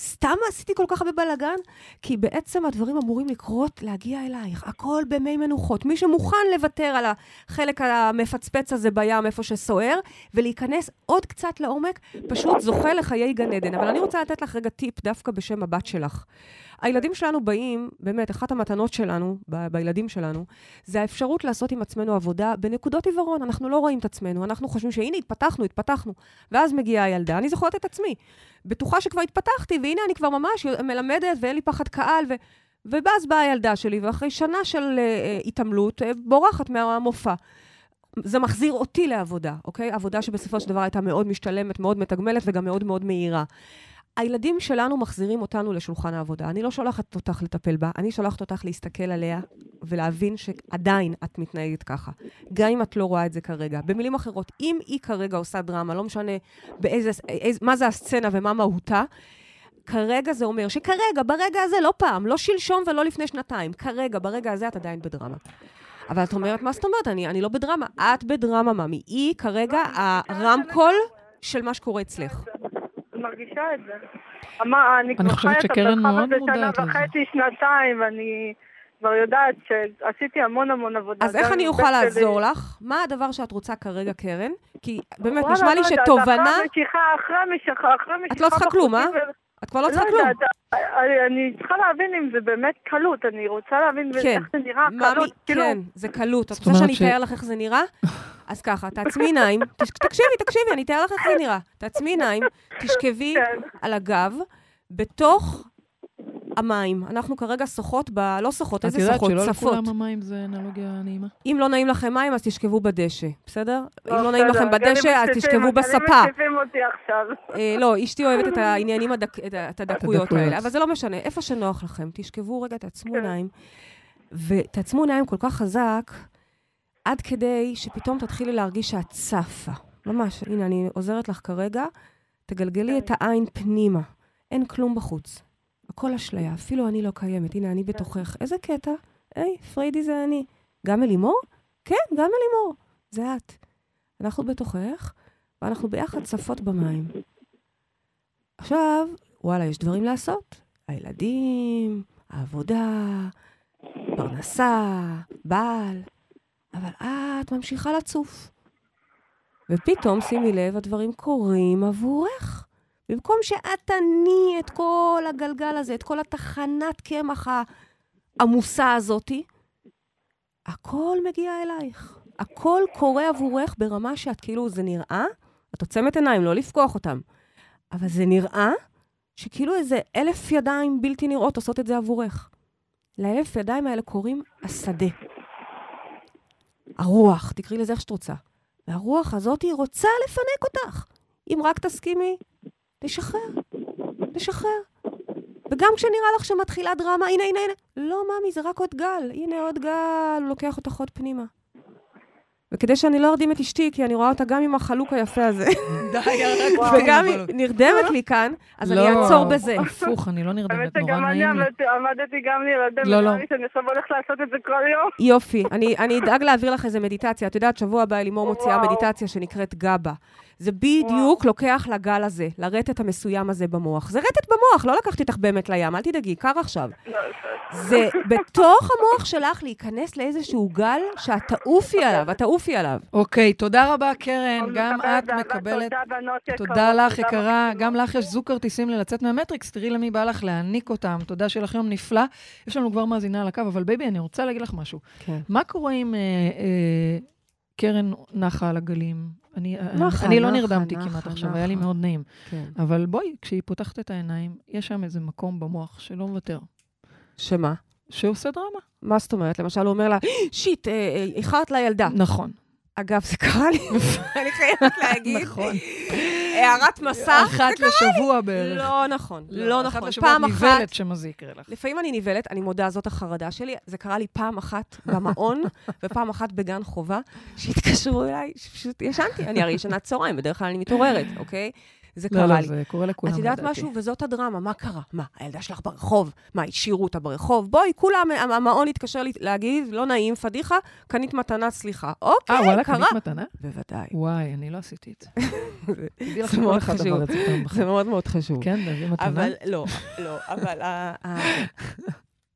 סתם עשיתי כל כך הרבה בלאגן? כי בעצם הדברים אמורים לקרות, להגיע אלייך. הכל במי מנוחות. מי שמוכן לוותר על החלק המפצפץ הזה בים, איפה שסוער, ולהיכנס עוד קצת לעומק, פשוט זוכה לחיי גן עדן. אבל אני רוצה לתת לך רגע טיפ דווקא בשם הבת שלך. הילדים שלנו באים, באמת, אחת המתנות שלנו, ב- בילדים שלנו, זה האפשרות לעשות עם עצמנו עבודה בנקודות עיוורון. אנחנו לא רואים את עצמנו, אנחנו חושבים שהנה, התפתחנו, התפתחנו. ואז מגיעה הילדה, אני זוכרת את עצמי. בטוחה שכבר התפתחתי, והנה אני כבר ממש מלמדת, ואין לי פחד קהל, ו... ואז באה הילדה שלי, ואחרי שנה של uh, התעמלות, uh, בורחת מהמופע. זה מחזיר אותי לעבודה, אוקיי? עבודה שבסופו של דבר הייתה מאוד משתלמת, מאוד מתגמלת וגם מאוד מאוד מהירה. הילדים שלנו מחזירים אותנו לשולחן העבודה. אני לא שולחת אותך לטפל בה, אני שולחת אותך להסתכל עליה ולהבין שעדיין את מתנהגת ככה. גם אם את לא רואה את זה כרגע. במילים אחרות, אם היא כרגע עושה דרמה, לא משנה באיזה, איז, מה זה הסצנה ומה מהותה, כרגע זה אומר שכרגע, ברגע הזה, לא פעם, לא שלשום ולא לפני שנתיים, כרגע, ברגע הזה את עדיין בדרמה. אבל את אומרת, מה זאת אומרת? אני, אני לא בדרמה. את בדרמה, ממי. היא כרגע הרמקול של מה שקורה אצלך. אני מרגישה את זה. אמר, אני כבר חושבת חיה את שקרן המרחב מאוד הזה מודעת שנה לזה. וחצי, שנתיים, אני כבר יודעת שעשיתי המון המון עבודה. אז איך אני אוכל. לעזור לך? מה הדבר שאת רוצה כרגע, קרן? כי באמת, נשמע לי לא שתובנה... אחרי המשיכה, אחרי המשיכה, אחרי המשיכה... את לא צריכה כלום, אה? את כבר לא צריכה כלום. יודעת, אני- אני צריכה להבין אם זה באמת קלות, אני רוצה להבין כן. איך זה נראה, ממי, קלות, כאילו... כן, זה קלות. את רוצה שאני אתאר לך איך זה נראה? [laughs] אז ככה, תעצמי עיניים, תקשיבי, תקשיבי, אני אתאר לך איך זה נראה. תעצמי עיניים, [laughs] תשכבי כן. על הגב, בתוך המים. אנחנו כרגע שחות ב... לא שחות, את איזה יודעת שחות? שלא צפות. לכולם המים זה אנלוגיה נעימה? אם לא נעים לכם מים, אז תשכבו בדשא, בסדר? אם לא, נעים לכם בדשא, אז תשכבו בספה. מציפים אותי עכשיו. אה, לא, אשתי אוהבת את העניינים, את את הדקויות. האלה, אבל זה לא משנה. איפה שנוח לכם, תשכבו רגע, תעצמו כן. עיניים, ותעצמו עיניים כל כך חזק, עד כדי שפתאום תתחילי להרגיש שאת צפה. ממש, הנה, אני עוזרת לך כרגע, תגלגלי את העין פנימה. אין כלום בחוץ. הכל אשליה, אפילו אני לא קיימת. הנה, אני בתוכך. איזה קטע. היי, פריידי זה אני. גם אלימור? כן, גם אלימור. זה את. אנחנו בתוכך, ואנחנו ביחד צפות במים. עכשיו, וואלה, יש דברים לעשות. הילדים, העבודה, פרנסה, בעל, אבל את ממשיכה לצוף. ופתאום, שימי לב, הדברים קורים עבורך. במקום שאת תניעי את כל הגלגל הזה, את כל התחנת קמח העמוסה הזאתי, הכל מגיע אלייך. הכל קורה עבורך ברמה שאת כאילו, זה נראה, את עוצמת עיניים, לא לפקוח אותם, אבל זה נראה שכאילו איזה אלף ידיים בלתי נראות עושות את זה עבורך. לאלף ידיים האלה קוראים השדה. הרוח, תקראי לזה איך שאת רוצה. והרוח הזאת היא רוצה לפנק אותך. אם רק תסכימי, לשחרר, לשחרר. וגם כשנראה לך שמתחילה דרמה, הנה, הנה, הנה. לא, ממי, זה רק עוד גל. הנה עוד גל, הוא לוקח אותך עוד פנימה. וכדי שאני לא ארדים את אשתי, כי אני רואה אותה גם עם החלוק היפה הזה, [laughs] די, רק וגם היא נרדמת לי כאן, אז אני אעצור בזה. לא, [laughs] הפוך, אני לא נרדמת, נורא שגם אני נעים לי. עמדתי- עמדתי גם להירדם, לא, לא. שאני עכשיו הולכת לעשות את זה כל יום. יופי, אני, אני אדאג להעביר לך איזה מדיטציה. את יודעת, שבוע הבא לימור מוציאה. מדיטציה שנקראת גבה. זה בדיוק לוקח לגל הזה, לרטט המסוים הזה במוח. זה רטט במוח, לא לקחתי אותך באמת לים, אל תדאגי, קר עכשיו. זה בתוך המוח שלך להיכנס לאיזשהו גל שאת תעופי עליו, את תעופי עליו. אוקיי, תודה רבה, קרן. גם את מקבלת... תודה, לך, יקרה. גם לך יש זוג כרטיסים ללצאת מהמטריקס, תראי למי בא לך להעניק אותם. תודה שיהיה לך יום נפלא. יש לנו כבר מאזינה על הקו, אבל בייבי, אני רוצה להגיד לך משהו. כן. מה קורה אם קרן נחה על הגלים? אני, נחה, אני לא נחה, נרדמתי נחה, כמעט עכשיו, היה לי נחה. מאוד נעים. כן. אבל בואי, כשהיא פותחת את העיניים, יש שם איזה מקום במוח שלא מוותר, שמה? שעושה דרמה. מה זאת אומרת? למשל, הוא אומר לה, shit, אה, אה, איחרת לילדה. נכון. אגב, זה קרה לי, [laughs] אני חייבת להגיד. נכון. הערת מסך. אחת לשבוע בערך. לא נכון, לא אחת נכון. לשבוע פעם את אחת, נבלת שמה זה יקרה לך. לפעמים אני נבלת, אני מודה, זאת החרדה שלי. זה קרה לי פעם אחת במעון, [laughs] ופעם אחת בגן חובה, שהתקשרו אליי, שפשוט ישנתי. אני הרי ישנת צהריים, בדרך כלל אני מתעוררת, אוקיי? זה לא, קרה לא, לי. זה קורה לכולם, את יודעת לדעתי. משהו? וזאת הדרמה, מה קרה? מה, הילדה שלך ברחוב? מה, השאירו אותה ברחוב? בואי, כולם, המ- המעון התקשר להגיד, לא נעים, פדיחה, קנית מתנה, סליחה. אוקיי, אה, וואלה, קרה. קנית מתנה? בוודאי. וואי, אני לא עשיתי את זה. [laughs] זה מאוד חשוב. זה. מאוד מאוד חשוב. כן, להביא מתנה? אבל לא, לא, אבל [laughs]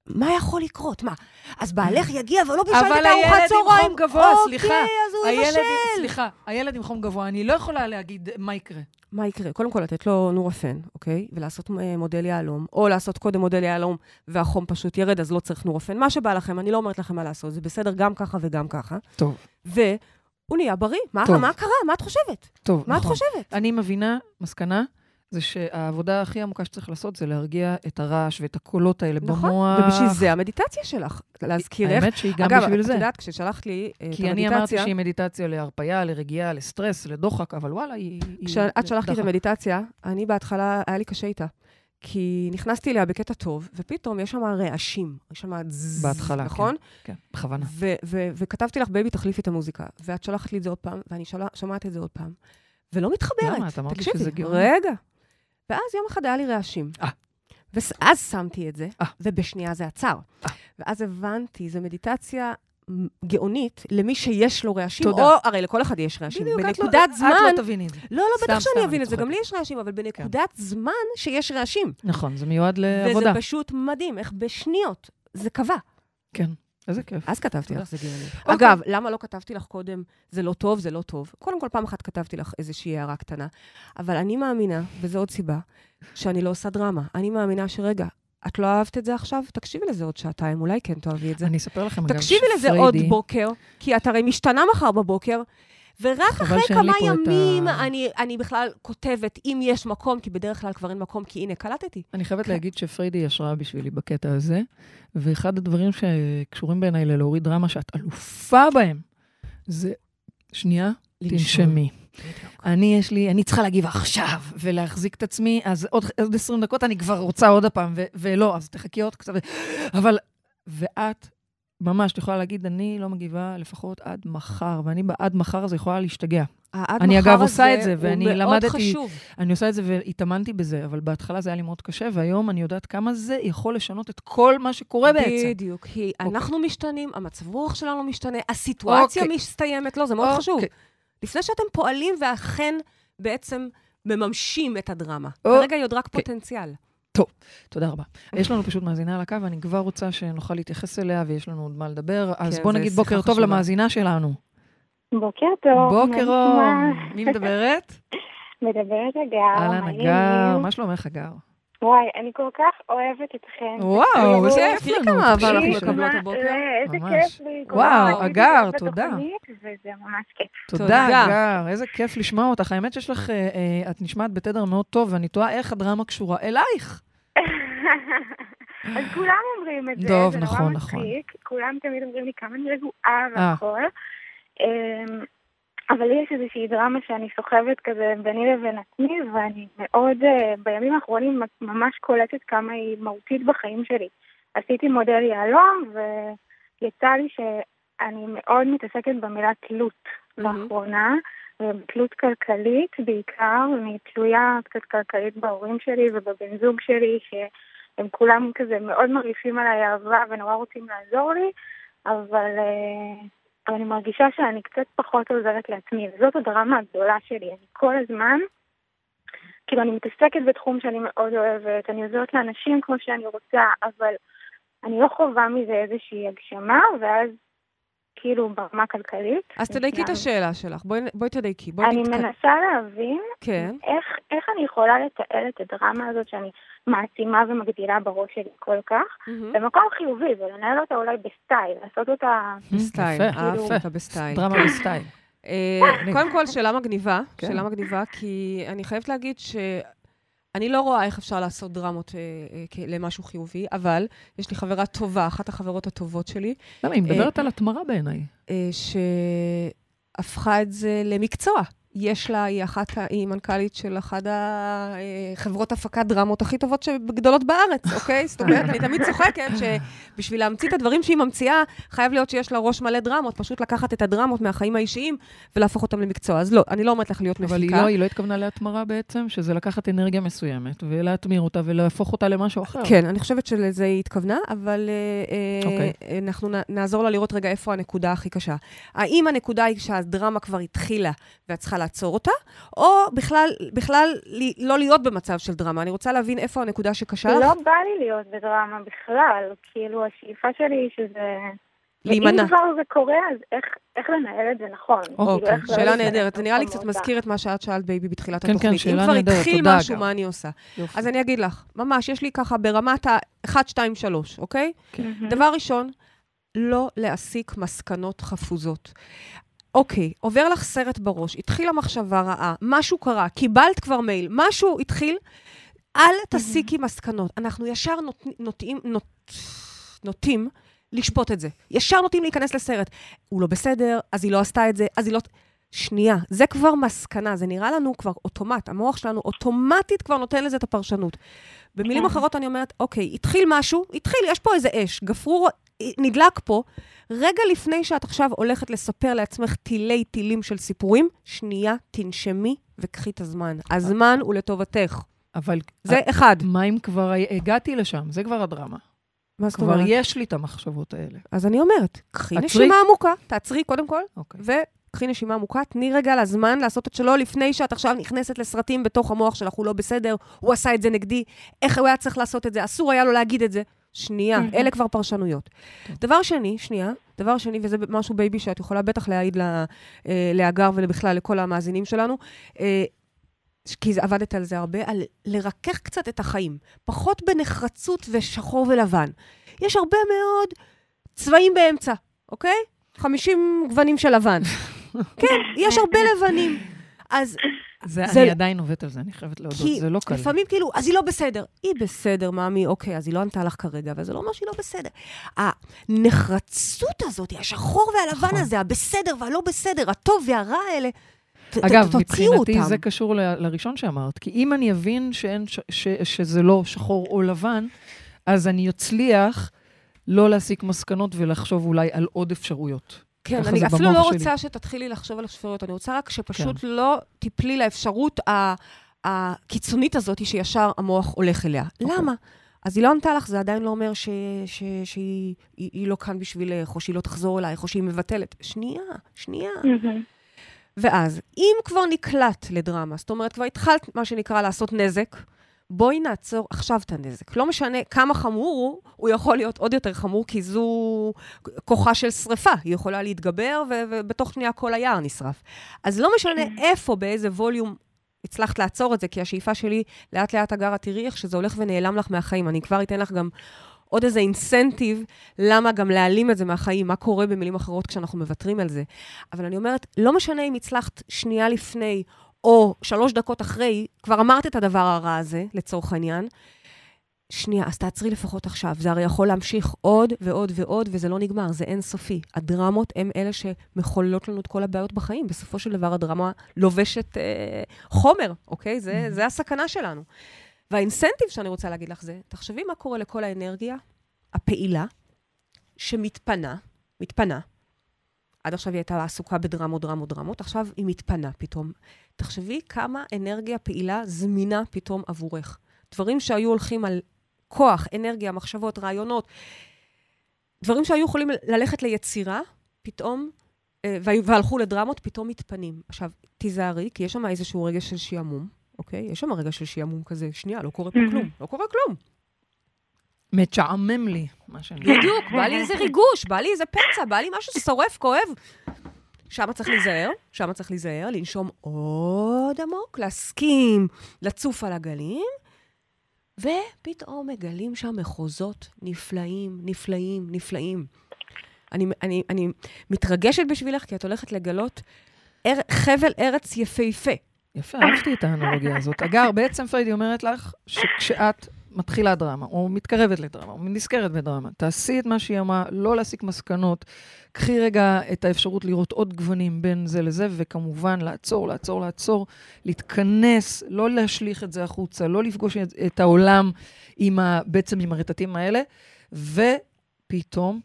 מה יכול לקרות? מה? אז בעלך יגיע ולא בישלת אבל את הארוחת הילד עם צהריים? חום גבוה, סליחה. אוקיי, אז הוא הילד, יבשל. סליחה, הילד עם חום גבוה, אני לא יכולה להגיד מה יקרה. מה יקרה? קודם כל, לתת לו נורפן, אוקיי? ולעשות אה, מודל יהלום, או לעשות קודם מודל יהלום והחום פשוט ירד, אז לא צריך נורפן. מה שבא לכם, אני לא אומרת לכם מה לעשות, זה בסדר גם ככה וגם ככה. טוב. והוא נהיה בריא. מה, טוב. מה קרה? מה את חושבת? טוב, מה את נכון. חושבת? אני מבינה, מסקנה, זה שהעבודה הכי עמוקה שצריך לעשות זה להרגיע את הרעש ואת הקולות האלה נכון? במוח. ובשביל זה המדיטציה שלך, להזכיר איך. האמת שהיא גם אגב, בשביל את זה. יודעת, כששלחת לי אה, את כי אני אמרתי המדיטציה, שהיא מדיטציה להרפייה, לרגיעה, לסטרס, לדוחק, אבל וואלה, היא... כשאת שלחת לי את. המדיטציה, אני בהתחלה, היה לי קשה איתה. כי נכנסתי אליה בקטע טוב, ופתאום יש שם רעשים. יש שם זז, בהתחלה, נכון? כן, בכוונה. ו- ו- וכתבתי לך, בייבי, תחליפי את המוזיקה. ואת שלחת לי את זה עוד פעם, ואני שומעת את זה עוד פעם. ולא מתחברת. למה? את אמרת לי שזה גאוני. רגע. ואז יום אחד היה לי רעשים. אה. ואז שמתי את זה, אה. ובשנייה זה עצר. אה. ואז הבנתי, זו מדיטציה גאונית למי שיש לו רעשים, תודה. או הרי לכל אחד יש רעשים. בדיוק, את לא- בנקודת זמן... את לא תביני את זה. לא, לא, סתם, בטח שאני אני אבין את זה. גם לי יש רעשים, אבל בנקודת זמן שיש רעשים. נכון, זה מיועד לעבודה. וזה פשוט מדהים, איך בשניות זה קבע. כן, איזה כיף. אז כתבתי. לך, גאוני. אוקיי. אגב, למה לא כתבתי לך קודם, זה לא טוב, זה לא טוב? קודם כל, פעם אחת כתבתי לך איזושהי הערה קטנה, אבל אני מאמינה, וזו עוד סיבה, שאני לא עושה דרמה. אני מאמינה שרגע, את לא אהבת את זה עכשיו? תקשיבי לזה עוד שעתיים, אולי כן תאהבי את זה. אני אספר לכם גם תקשיבי לזה עוד בוקר, כי את הרי משתנה מחר בבוקר, ורק אחרי כמה ימים ה- אני, אני בכלל כותבת, אם יש מקום, כי בדרך כלל כבר אין מקום, כי הנה, קלטתי. אני חייבת כן. להגיד שפריידי היא השראה בשבילי בקטע הזה, ואחד הדברים שקשורים בעיניי ללהוריד דרמה שאת אלופה בהם, זה, שנייה. תנשמי. בדיוק. אני, יש לי, אני צריכה להגיב עכשיו, ולהחזיק את עצמי, אז עוד, עוד 20 דקות אני כבר רוצה עוד הפעם, ו- ולא, אז תחכי עוד קצת. אבל, ואת, ממש, את יכולה להגיד, אני לא מגיבה לפחות עד מחר, ואני בעד מחר הזה יכולה להשתגע. העד אני, אגב, עושה את זה, ואני למדתי- חשוב. אני עושה את זה והתאמנתי בזה, אבל בהתחלה זה היה לי מאוד קשה, והיום אני יודעת כמה זה יכול לשנות את כל מה שקורה בעצם. בדיוק, כי אנחנו משתנים, המצב רוח שלנו משתנה, הסיטואציה אוקיי. מסתיימת, לא, זה מאוד חשוב. אוקיי. לפני שאתם פועלים ואכן בעצם מממשים את הדרמה. אוקיי. כרגע היא עוד רק פוטנציאל. תודה רבה. [laughs] יש לנו פשוט מאזינה על הקו, ואני כבר רוצה שנוכל להתייחס אליה, ויש לנו עוד מה לדבר. אז כן, בוא נגיד בוקר טוב. למאזינה שלנו. בוקר טוב. בוקר אור. נשמע? מי מדברת? [laughs] מדברת אגר, אהלן, אגר, מה שלומך, אגר? וואי, אני כל כך אוהבת אתכם. וואו, איזה כיף תראי לנו. כמה אהבה אנחנו. מקבלות הבוקר. אה, איזה. כיף לי. כל וואו, אגר, תודה. וזה ממש כיף. תודה. אגר, איזה כיף לשמוע אותך. האמת שיש לך, אה, אה, את נשמעת בתדר מאוד טוב, ואני תוהה איך הדרמה קשורה אלייך. [laughs] אז כולם אומרים את זה, זה נכון, נורא נכון. מצחיק. כולם תמיד אומרים לי כמה אני רגועה אה. והכל. אבל לי יש איזושהי דרמה שאני סוחבת כזה ביני לבין עצמי, ואני מאוד, אה, בימים האחרונים ממש קולטת כמה היא מהותית בחיים שלי. עשיתי מודל יהלום, ויצא לי שאני מאוד מתעסקת במילה תלות מהמם. לאחרונה, תלות כלכלית בעיקר, אני תלויה קצת כלכלית בהורים שלי ובבן זוג שלי, שהם כולם כזה מאוד מרעיפים עליי אהבה ונורא רוצים לעזור לי, אבל, אה, אבל אני מרגישה שאני קצת פחות עוזרת לעצמי, וזאת הדרמה הגדולה שלי. אני כל הזמן, כאילו אני מתעסקת בתחום שאני מאוד אוהבת, אני עוזרת לאנשים כמו שאני רוצה, אבל אני לא חווה מזה איזושהי הגשמה, ואז כאילו ברמה כלכלית. אז תדייקי את השאלה שלך, בואי בואי תדייקי. בואי אני נתק- מנסה להבין כן. איך, איך אני יכולה לתעל את הדרמה הזאת שאני מעצימה ומגדילה בראש שלי כל כך, מהמם. במקום חיובי, ולנהל אותה אולי בסטייל, לעשות אותה... בסטייל, יפה. אותה בסטייל. דרמה בסטייל. אה, קודם כל, שאלה מגניבה, כן. שאלה מגניבה, כי אני חייבת להגיד שאני לא רואה איך אפשר לעשות דרמות אה, אה, למשהו חיובי, אבל יש לי חברה טובה, אחת החברות הטובות שלי, למה, היא מדברת על התמרה בעיניי. אה, שהפכה את זה למקצוע. יש לה, היא אחת, היא מנכ"לית של אחת החברות הפקת דרמות הכי טובות שגדולות בארץ, אוקיי? זאת אומרת, אני תמיד צוחקת שבשביל להמציא את הדברים שהיא ממציאה, חייב להיות שיש לה ראש מלא דרמות, פשוט לקחת את הדרמות מהחיים האישיים ולהפוך אותם למקצוע. אז לא, אני לא אומרת לך להיות אבל היא מפיקה. לא, היא לא התכוונה להתמרה בעצם, שזה לקחת אנרגיה מסוימת ולהתמיר אותה ולהפוך אותה למשהו אחר. כן, אני חושבת שלזה היא התכוונה, אבל אה, אה, אוקיי. אנחנו נעזור לה לראות רגע איפה הנקודה הכי קשה. האם הנקודה היא שהדרמה כבר התחילה ואת צריכה לעצור אותה, או בכלל, בכלל לי- לא להיות במצב של דרמה? אני רוצה להבין איפה הנקודה שקשה לך. לא בא לי להיות בדרמה בכלל, כאילו השאיפה שלי היא שזה... להימנע. ואם כבר זה קורה, אז איך, איך לנהל את זה נכון? כאילו, אוקיי, לא שאלה נהדרת. זה נראה לי קצת למקומות מזכיר את מה שאת שאלת, בייבי, בתחילת כן, כן, התוכנית. שאלה אם כבר נהדרת, התחיל תודה, משהו, אגב. מה אני עושה? יופי. אז אני אגיד לך, ממש, יש לי ככה ברמת ה-1, 2, 3, אוקיי? מהמם. דבר ראשון, לא להסיק מסקנות חפוזות. אוקיי, עובר לך סרט בראש, התחילה מחשבה רעה, משהו קרה, קיבלת כבר מייל, משהו התחיל, אל תסיקי מסקנות. אנחנו ישר נוט, נוטים, נוט, נוטים לשפוט את זה. ישר נוטים להיכנס לסרט. הוא לא בסדר, אז היא לא עשתה את זה, אז היא לא... שנייה, זה כבר מסקנה, זה נראה לנו כבר אוטומט, המוח שלנו אוטומטית כבר נותן לזה את הפרשנות. במילים כן. אחרות אני אומרת, אוקיי, התחיל משהו, התחיל, יש פה איזה אש, גפרור נדלק פה, רגע לפני שאת עכשיו הולכת לספר לעצמך תילי תילים של סיפורים, שנייה, תנשמי וקחי את הזמן. הזמן הוא לטובתך. אבל זה אחד. מה אם כבר הגעתי לשם? זה כבר הדרמה. מה זאת כבר אומרת? יש לי את המחשבות האלה. אז אני אומרת, קחי עצרי. נשימה עמוקה, תעצרי קודם כל, אוקיי. וקחי נשימה עמוקה, תני רגע לזמן לעשות את שלו לפני שאת עכשיו נכנסת לסרטים בתוך המוח שלך, הוא לא בסדר, הוא עשה את זה נגדי, איך הוא היה צריך לעשות את זה, אסור היה לו להגיד את זה. שנייה. אלה כבר פרשנויות. דבר שני, שנייה, דבר שני, וזה משהו בייבי שאת יכולה בטח להעיד לה- אה, להגר ובכלל לכל המאזינים שלנו, אה, כי עבדת על זה הרבה, על לרכך קצת את החיים. פחות בנחרצות ושחור ולבן. יש הרבה מאוד צבעים באמצע, אוקיי? 50 גוונים של לבן. [laughs] כן, יש הרבה לבנים. אז זה, זה- אני עדיין עובדת על זה, אני חייבת להודות, כי זה לא קל. לפעמים כאילו, אז היא לא בסדר. היא בסדר, מאמי, אוקיי, אז היא לא ענתה לך כרגע, אבל זה לא אומר שהיא לא בסדר. הנחרצות הזאת, השחור והלבן נכון. הזה, הבסדר והלא בסדר, הטוב והרע האלה, אגב, מבחינתי אותם. זה קשור ל- לראשון שאמרת, כי אם אני אבין שאין, ש, ש, שזה לא שחור או לבן, אז אני אצליח לא להסיק מסקנות ולחשוב אולי על עוד אפשרויות. כן, אני אפילו לא שלי. רוצה שתתחילי לחשוב על אפשרויות, אני רוצה רק שפשוט כן. לא תיפלי לאפשרות ה- הקיצונית הזאת שישר המוח הולך אליה. אוקיי. למה? אז היא לא ענתה לך, זה עדיין לא אומר ש- ש- שהיא היא- היא לא כאן בשבילך, או שהיא לא תחזור אלייך, או שהיא מבטלת. שנייה, שנייה. ואז, אם כבר נקלט לדרמה, זאת אומרת, כבר התחלת, מה שנקרא, לעשות נזק, בואי נעצור עכשיו את הנזק. לא משנה כמה חמור הוא, הוא יכול להיות עוד יותר חמור, כי זו כוחה של שריפה. היא יכולה להתגבר, ו- ובתוך שנייה כל היער נשרף. אז לא משנה איפה, באיזה ווליום הצלחת לעצור את זה, כי השאיפה שלי, לאט לאט הגרה, תראי איך שזה הולך ונעלם לך מהחיים. אני כבר אתן לך גם עוד איזה אינסנטיב, למה גם להעלים את זה מהחיים, מה קורה במילים אחרות כשאנחנו מוותרים על זה. אבל אני אומרת, לא משנה אם הצלחת שנייה לפני, או שלוש דקות אחרי, כבר אמרת את הדבר הרע הזה, לצורך העניין, שנייה, אז תעצרי לפחות עכשיו. זה הרי יכול להמשיך עוד ועוד ועוד, וזה לא נגמר, זה אינסופי. הדרמות הן אלה שמחוללות לנו את כל הבעיות בחיים. בסופו של דבר, הדרמה לובשת אה, חומר, אוקיי? זה, זה הסכנה שלנו. והאינסנטיב שאני רוצה להגיד לך זה, תחשבי מה קורה לכל האנרגיה הפעילה, שמתפנה, מתפנה. עד עכשיו היא הייתה עסוקה בדרמות, דרמות, דרמות, עכשיו היא מתפנה פתאום. תחשבי כמה אנרגיה פעילה זמינה פתאום עבורך. דברים שהיו הולכים על כוח, אנרגיה, מחשבות, רעיונות, דברים שהיו יכולים ללכת ליצירה, פתאום, אה, והלכו לדרמות, פתאום מתפנים. עכשיו, תיזהרי, כי יש שם איזשהו רגע של שעמום, אוקיי? יש שם רגע של שעמום כזה, שנייה, לא קורה פה כלום, לא קורה כלום. מצ'עמם לי, מה שאני... בדיוק, בא לי [laughs] איזה ריגוש, בא לי איזה פצע, בא לי משהו שורף, כואב. שם צריך להיזהר, שם צריך להיזהר, לנשום עוד עמוק, להסכים לצוף על הגלים, ופתאום מגלים שם מחוזות נפלאים, נפלאים, נפלאים. אני, אני, אני מתרגשת בשבילך, כי את הולכת לגלות אר, חבל ארץ יפהפה. יפה, אהבתי את האנלוגיה הזאת. אגר, בעצם פריידי אומרת לך שכשאת מתחילה דרמה, או מתקרבת לדרמה, או נזכרת בדרמה, תעשי את מה שהיא אמרה, לא להסיק מסקנות. קחי רגע את האפשרות לראות עוד גוונים בין זה לזה, וכמובן לעצור, לעצור, לעצור, להתכנס, לא להשליך את זה החוצה, לא לפגוש את, את העולם עם ה, בעצם עם הרטטים האלה, ופתאום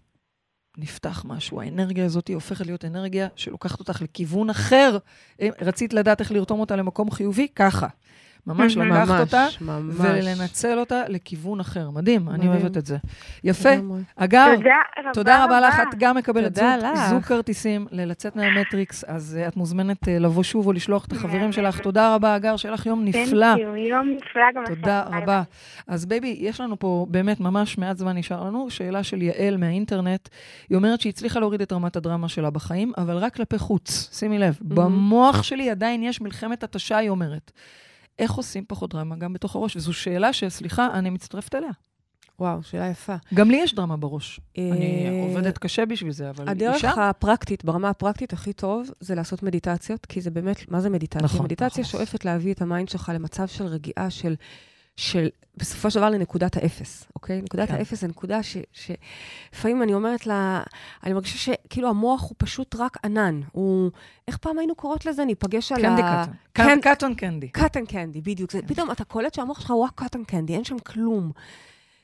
נפתח משהו. האנרגיה הזאת הופכת להיות אנרגיה שלוקחת אותך לכיוון אחר. רצית לדעת איך לרתום אותה למקום חיובי? ככה. ממש לקחת אותה ממש. ולנצל אותה לכיוון אחר. מדהים, אני אוהבת את זה. יפה. לגמרי. אגר, תודה רבה תודה רבה לך. את גם מקבלת תודה זוג, כרטיסים ללצאת מהמטריקס, אז uh, את מוזמנת uh, לבוא שוב או לשלוח את החברים שלך. תודה רבה, אגר, שיהיה לך יום נפלא. יום נפלא גם לכם. תודה רבה. אז בייבי, יש לנו פה באמת ממש מעט זמן נשאר לנו. שאלה של יעל מהאינטרנט. היא אומרת שהיא הצליחה להוריד את רמת הדרמה שלה בחיים, אבל רק כלפי חוץ. שימי לב, במוח שלי עדיין יש מלחמת התשה, היא אומרת. איך עושים פחות דרמה גם בתוך הראש? וזו שאלה שסליחה, אני מצטרפת אליה. וואו, שאלה יפה. גם לי יש דרמה בראש. אני אה, עובדת קשה בשביל זה, אבל הדרך אישה... הפרקטית, ברמה הפרקטית הכי טוב, זה לעשות מדיטציות, כי זה באמת, מה זה מדיטציה? נכון, מדיטציה נכון. שואפת להביא את ה mind שלך למצב של רגיעה, של, של בסופו של דבר לנקודת האפס, אוקיי? נקודת כן. האפס זה נקודה ש- שלפעמים אני אומרת לה, אני מרגישה שכאילו המוח הוא פשוט רק ענן. הוא, איך פעם היינו קוראות לזה? ניפגש על קנדי ה... קטן. כן. קטון קנדי. קטן קנדי, בדיוק. זה, פתאום אתה קולט שהמוח שלך הוא רק קטן קנדי, אין שם כלום.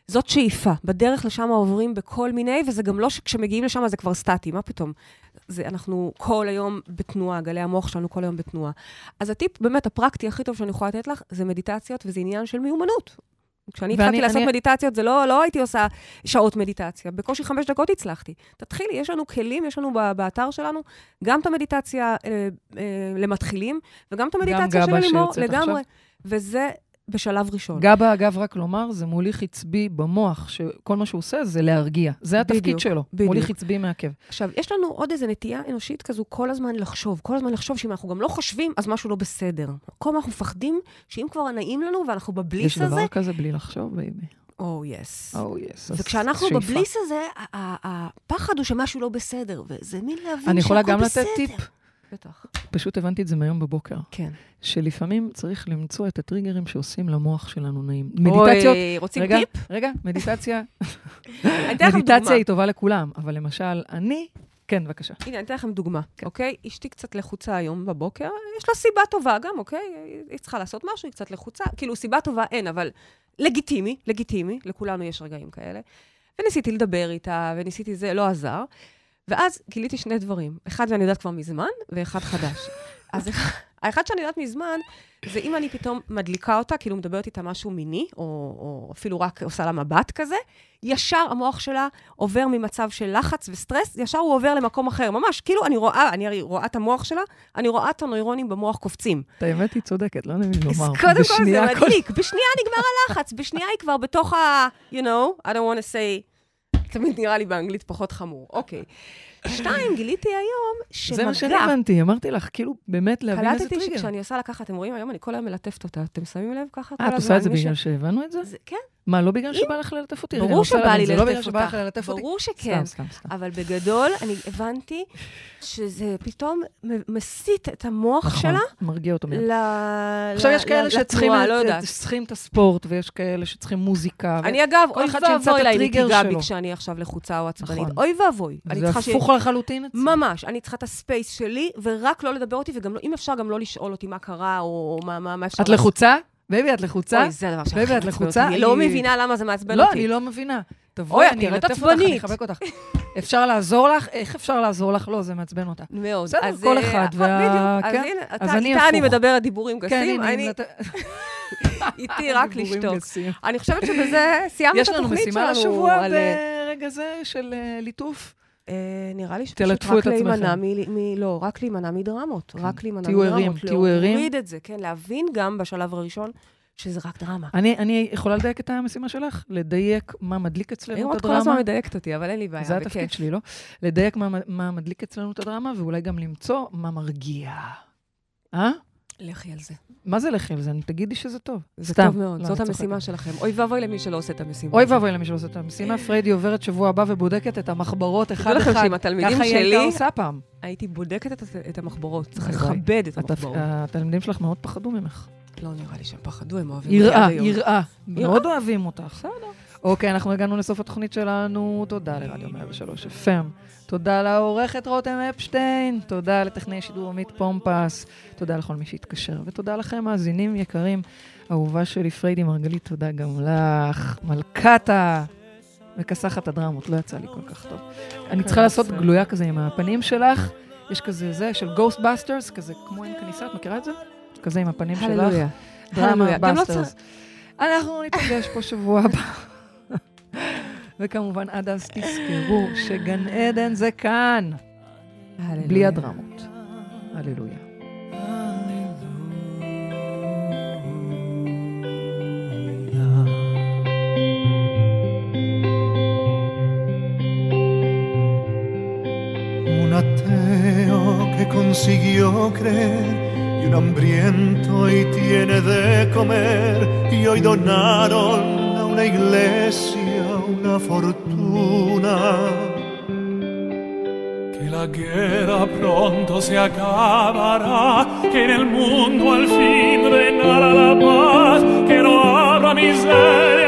זאת שאיפה. בדרך לשם עוברים בכל מיני, וזה גם לא שכשמגיעים לשם זה כבר סטטי, מה פתאום? זה, אנחנו כל היום בתנועה, גלי המוח שלנו כל היום בתנועה. אז הטיפ באמת הפרקטי הכי טוב שאני יכולה לתת לך, זה מדיטציות, וזה עניין של מיומנות. כשאני התחלתי לעשות אני- מדיטציות, זה לא, לא הייתי עושה שעות מדיטציה. בקושי חמש דקות הצלחתי. תתחילי, יש לנו כלים, יש לנו באתר שלנו גם את המדיטציה אה, אה, למתחילים, וגם את המדיטציה של לימור, לגמרי. עכשיו. וזה בשלב ראשון. גבה, אגב, רק לומר, זה מוליך עצבי במוח, שכל מה שהוא עושה זה להרגיע. זה התפקיד בדיוק, שלו. בדיוק. מוליך עצבי מעכב. עכשיו, יש לנו עוד איזו נטייה אנושית כזו כל הזמן לחשוב, כל הזמן לחשוב שאם אנחנו גם לא חושבים, אז משהו לא בסדר. כל הזמן אנחנו מפחדים שאם כבר נעים לנו ואנחנו יש ב bliss הזה, דבר כזה בלי לחשוב, בייבי. או, יס. או, יס. וכשאנחנו ב bliss הזה, הפחד הוא שמשהו לא בסדר, וזה מין להבין אני יכולה שהכל גם לתת בסדר. טיפ. בטח. פשוט הבנתי את זה מהיום בבוקר. כן. שלפעמים צריך למצוא את הטריגרים שעושים למוח שלנו נעים. מדיטציות... אוי, רוצים רגע, טיפ? רגע, מדיטציה, [laughs] מדיטציה. היא טובה לכולם, אבל למשל, אני... כן, בבקשה. הנה, אני אתן לכם דוגמה, כן. אוקיי? אשתי קצת לחוצה היום בבוקר, יש לה סיבה טובה גם, אוקיי? היא צריכה לעשות משהו, היא קצת לחוצה. כאילו, סיבה טובה אין, אבל לגיטימי, לגיטימי, לכולנו יש רגעים כאלה. וניסיתי לדבר איתה, וניסיתי זה, לא עזר. ואז גיליתי שני דברים. אחד שאני יודעת כבר מזמן, ואחד חדש. אז האחד שאני יודעת מזמן, זה אם אני פתאום מדליקה אותה, כאילו מדברת איתה משהו מיני, או, או אפילו רק עושה לה מבט כזה, ישר המוח שלה עובר ממצב של לחץ וסטרס, ישר הוא עובר למקום אחר. ממש, כאילו אני רואה, אני רואה את המוח שלה, אני רואה את הנוירונים במוח קופצים. את האמת, היא צודקת, לא יודע אם אז לומר. קודם כל זה מדליק, בשנייה נגמר הלחץ, בשנייה היא כבר בתוך ה... you know, I don't want to say, תמיד נראה לי באנגלית פחות חמור. אוקיי. שתיים, גיליתי היום זה מה שאני שמגע... הבנתי, אמרתי לך, כאילו, באמת להבין איזה קלטתי טריגר. שכשאני עושה לה ככה, אתם רואים היום, אני כל היום מלטפת אותה. אתם שמים לב ככה כל אה? את עושה את זה בגלל שהבנו את? זה- כן, מה, לא בגלל שבא לך ללטף אותי? ברור שבא לי לא ללטף אותך. ברור שכן. אבל בגדול, אני הבנתי שזה פתאום מסיט את המוח נכון, שלה מרגיע אותו מיד. עכשיו, יש כאלה שצריכים את- לא את הספורט, ויש כאלה שצריכים מוזיקה. אני אגב, אוי ואבוי לה היא תיגע. בי כשאני עכשיו לחוצה או עצבנית. נכון. אוי ואבוי. זה. הפוך לחלוטין אצלי. ממש, אני צריכה את ה space שלי, ורק לא לדבר אותי, וגם לא, אם אפשר, גם לא לשאול אותי מה קרה, או מה אפשר את לחוצה? בייבי, את לחוצה? אוי, זה הדבר שהכי בייבי, את מעצבן לחוצה? אני לא מבינה למה זה מעצבן לא, אותי. אני לא מבינה. תבואי, אני אלטף אותך, אני. אחבק אותך. אפשר לעזור לך? איך אפשר לעזור לך? לא, זה מעצבן אותה. מאוד. בסדר, כל אה, אחד וה- בדיוק. כן. אז הנה, אתה, אני איתה אני. מדברת דיבורים כן, גסים, הנה, [laughs] איתי רק לשתוק. אני חושבת שבזה סיימנו את יש לנו התוכנית שלנו. משימה לשבוע אה, ברגע זה של אה, ליטוף. אה, נראה לי שפשוט רק את. להימנע מ... מ- לא, רק להימנע מדרמות. רק להימנע תהיו מדרמות. ערים, תהיו ערים. להוריד את זה, כן, להבין גם בשלב הראשון שזה רק דרמה. אני, אני יכולה לדייק את המשימה שלך? לדייק מה מדליק אצלנו היום את את כל הזמן הדרמה? מדייקת אותי, אבל אין לי בעיה, זה בכיף. התפקיד שלי, לא? לדייק מה, מה מדליק אצלנו את הדרמה, ואולי גם למצוא מה מרגיע. אה? לכי על זה. מה זה לכי על זה? תגידי שזה טוב. זה סתם. טוב מאוד, לא, זאת המשימה. שלכם. אוי ואבוי למי שלא עושה את המשימה. אוי. ואבוי למי שלא עושה את המשימה. פריידי עוברת שבוע הבא ובודקת את המחברות תדעו אחד-אחד. לכם שעם התלמידים ככה היא הייתה עושה פעם. הייתי בודקת את- את המחברות. צריך. לכבד את המחברות. התלמידים שלך מאוד פחדו ממך. לא נראה לי שהם פחדו, הם אוהבים אותי יראה, עד היום. יראה. יראה. מאוד אוהבים אותך. בסדר. אוקיי, אנחנו הגענו לסוף התוכנית שלנו. תודה לרדיו 103 FM. תודה לעורכת רותם אפשטיין. תודה לטכנאי שידור עמית פומפס. תודה לכל מי שהתקשר. ותודה לכם, מאזינים יקרים. אהובה שלי, פריידי מרגלית, תודה גם לך. מלכת ה... מכסחת הדרמות, לא יצא לי כל כך טוב. אני צריכה לעשות בסדר. גלויה כזה עם הפנים שלך. יש כזה זה של Ghostbusters, כזה כמו עם כניסה, את מכירה את זה? כזה עם הפנים שלך. הללויה. דרמה. גם לא בסטרס. אנחנו ניפגש פה שבוע הבא. וכמובן, עד אז תזכרו שגן עדן זה כאן, הללויה. בלי הדרמות. הללויה. Un ateo que consiguió creer y un hambriento y tiene de comer y hoy donaron a una iglesia una fortuna. Que la guerra pronto se acabará, que en el mundo al fin reinará la paz, que no habrá miseria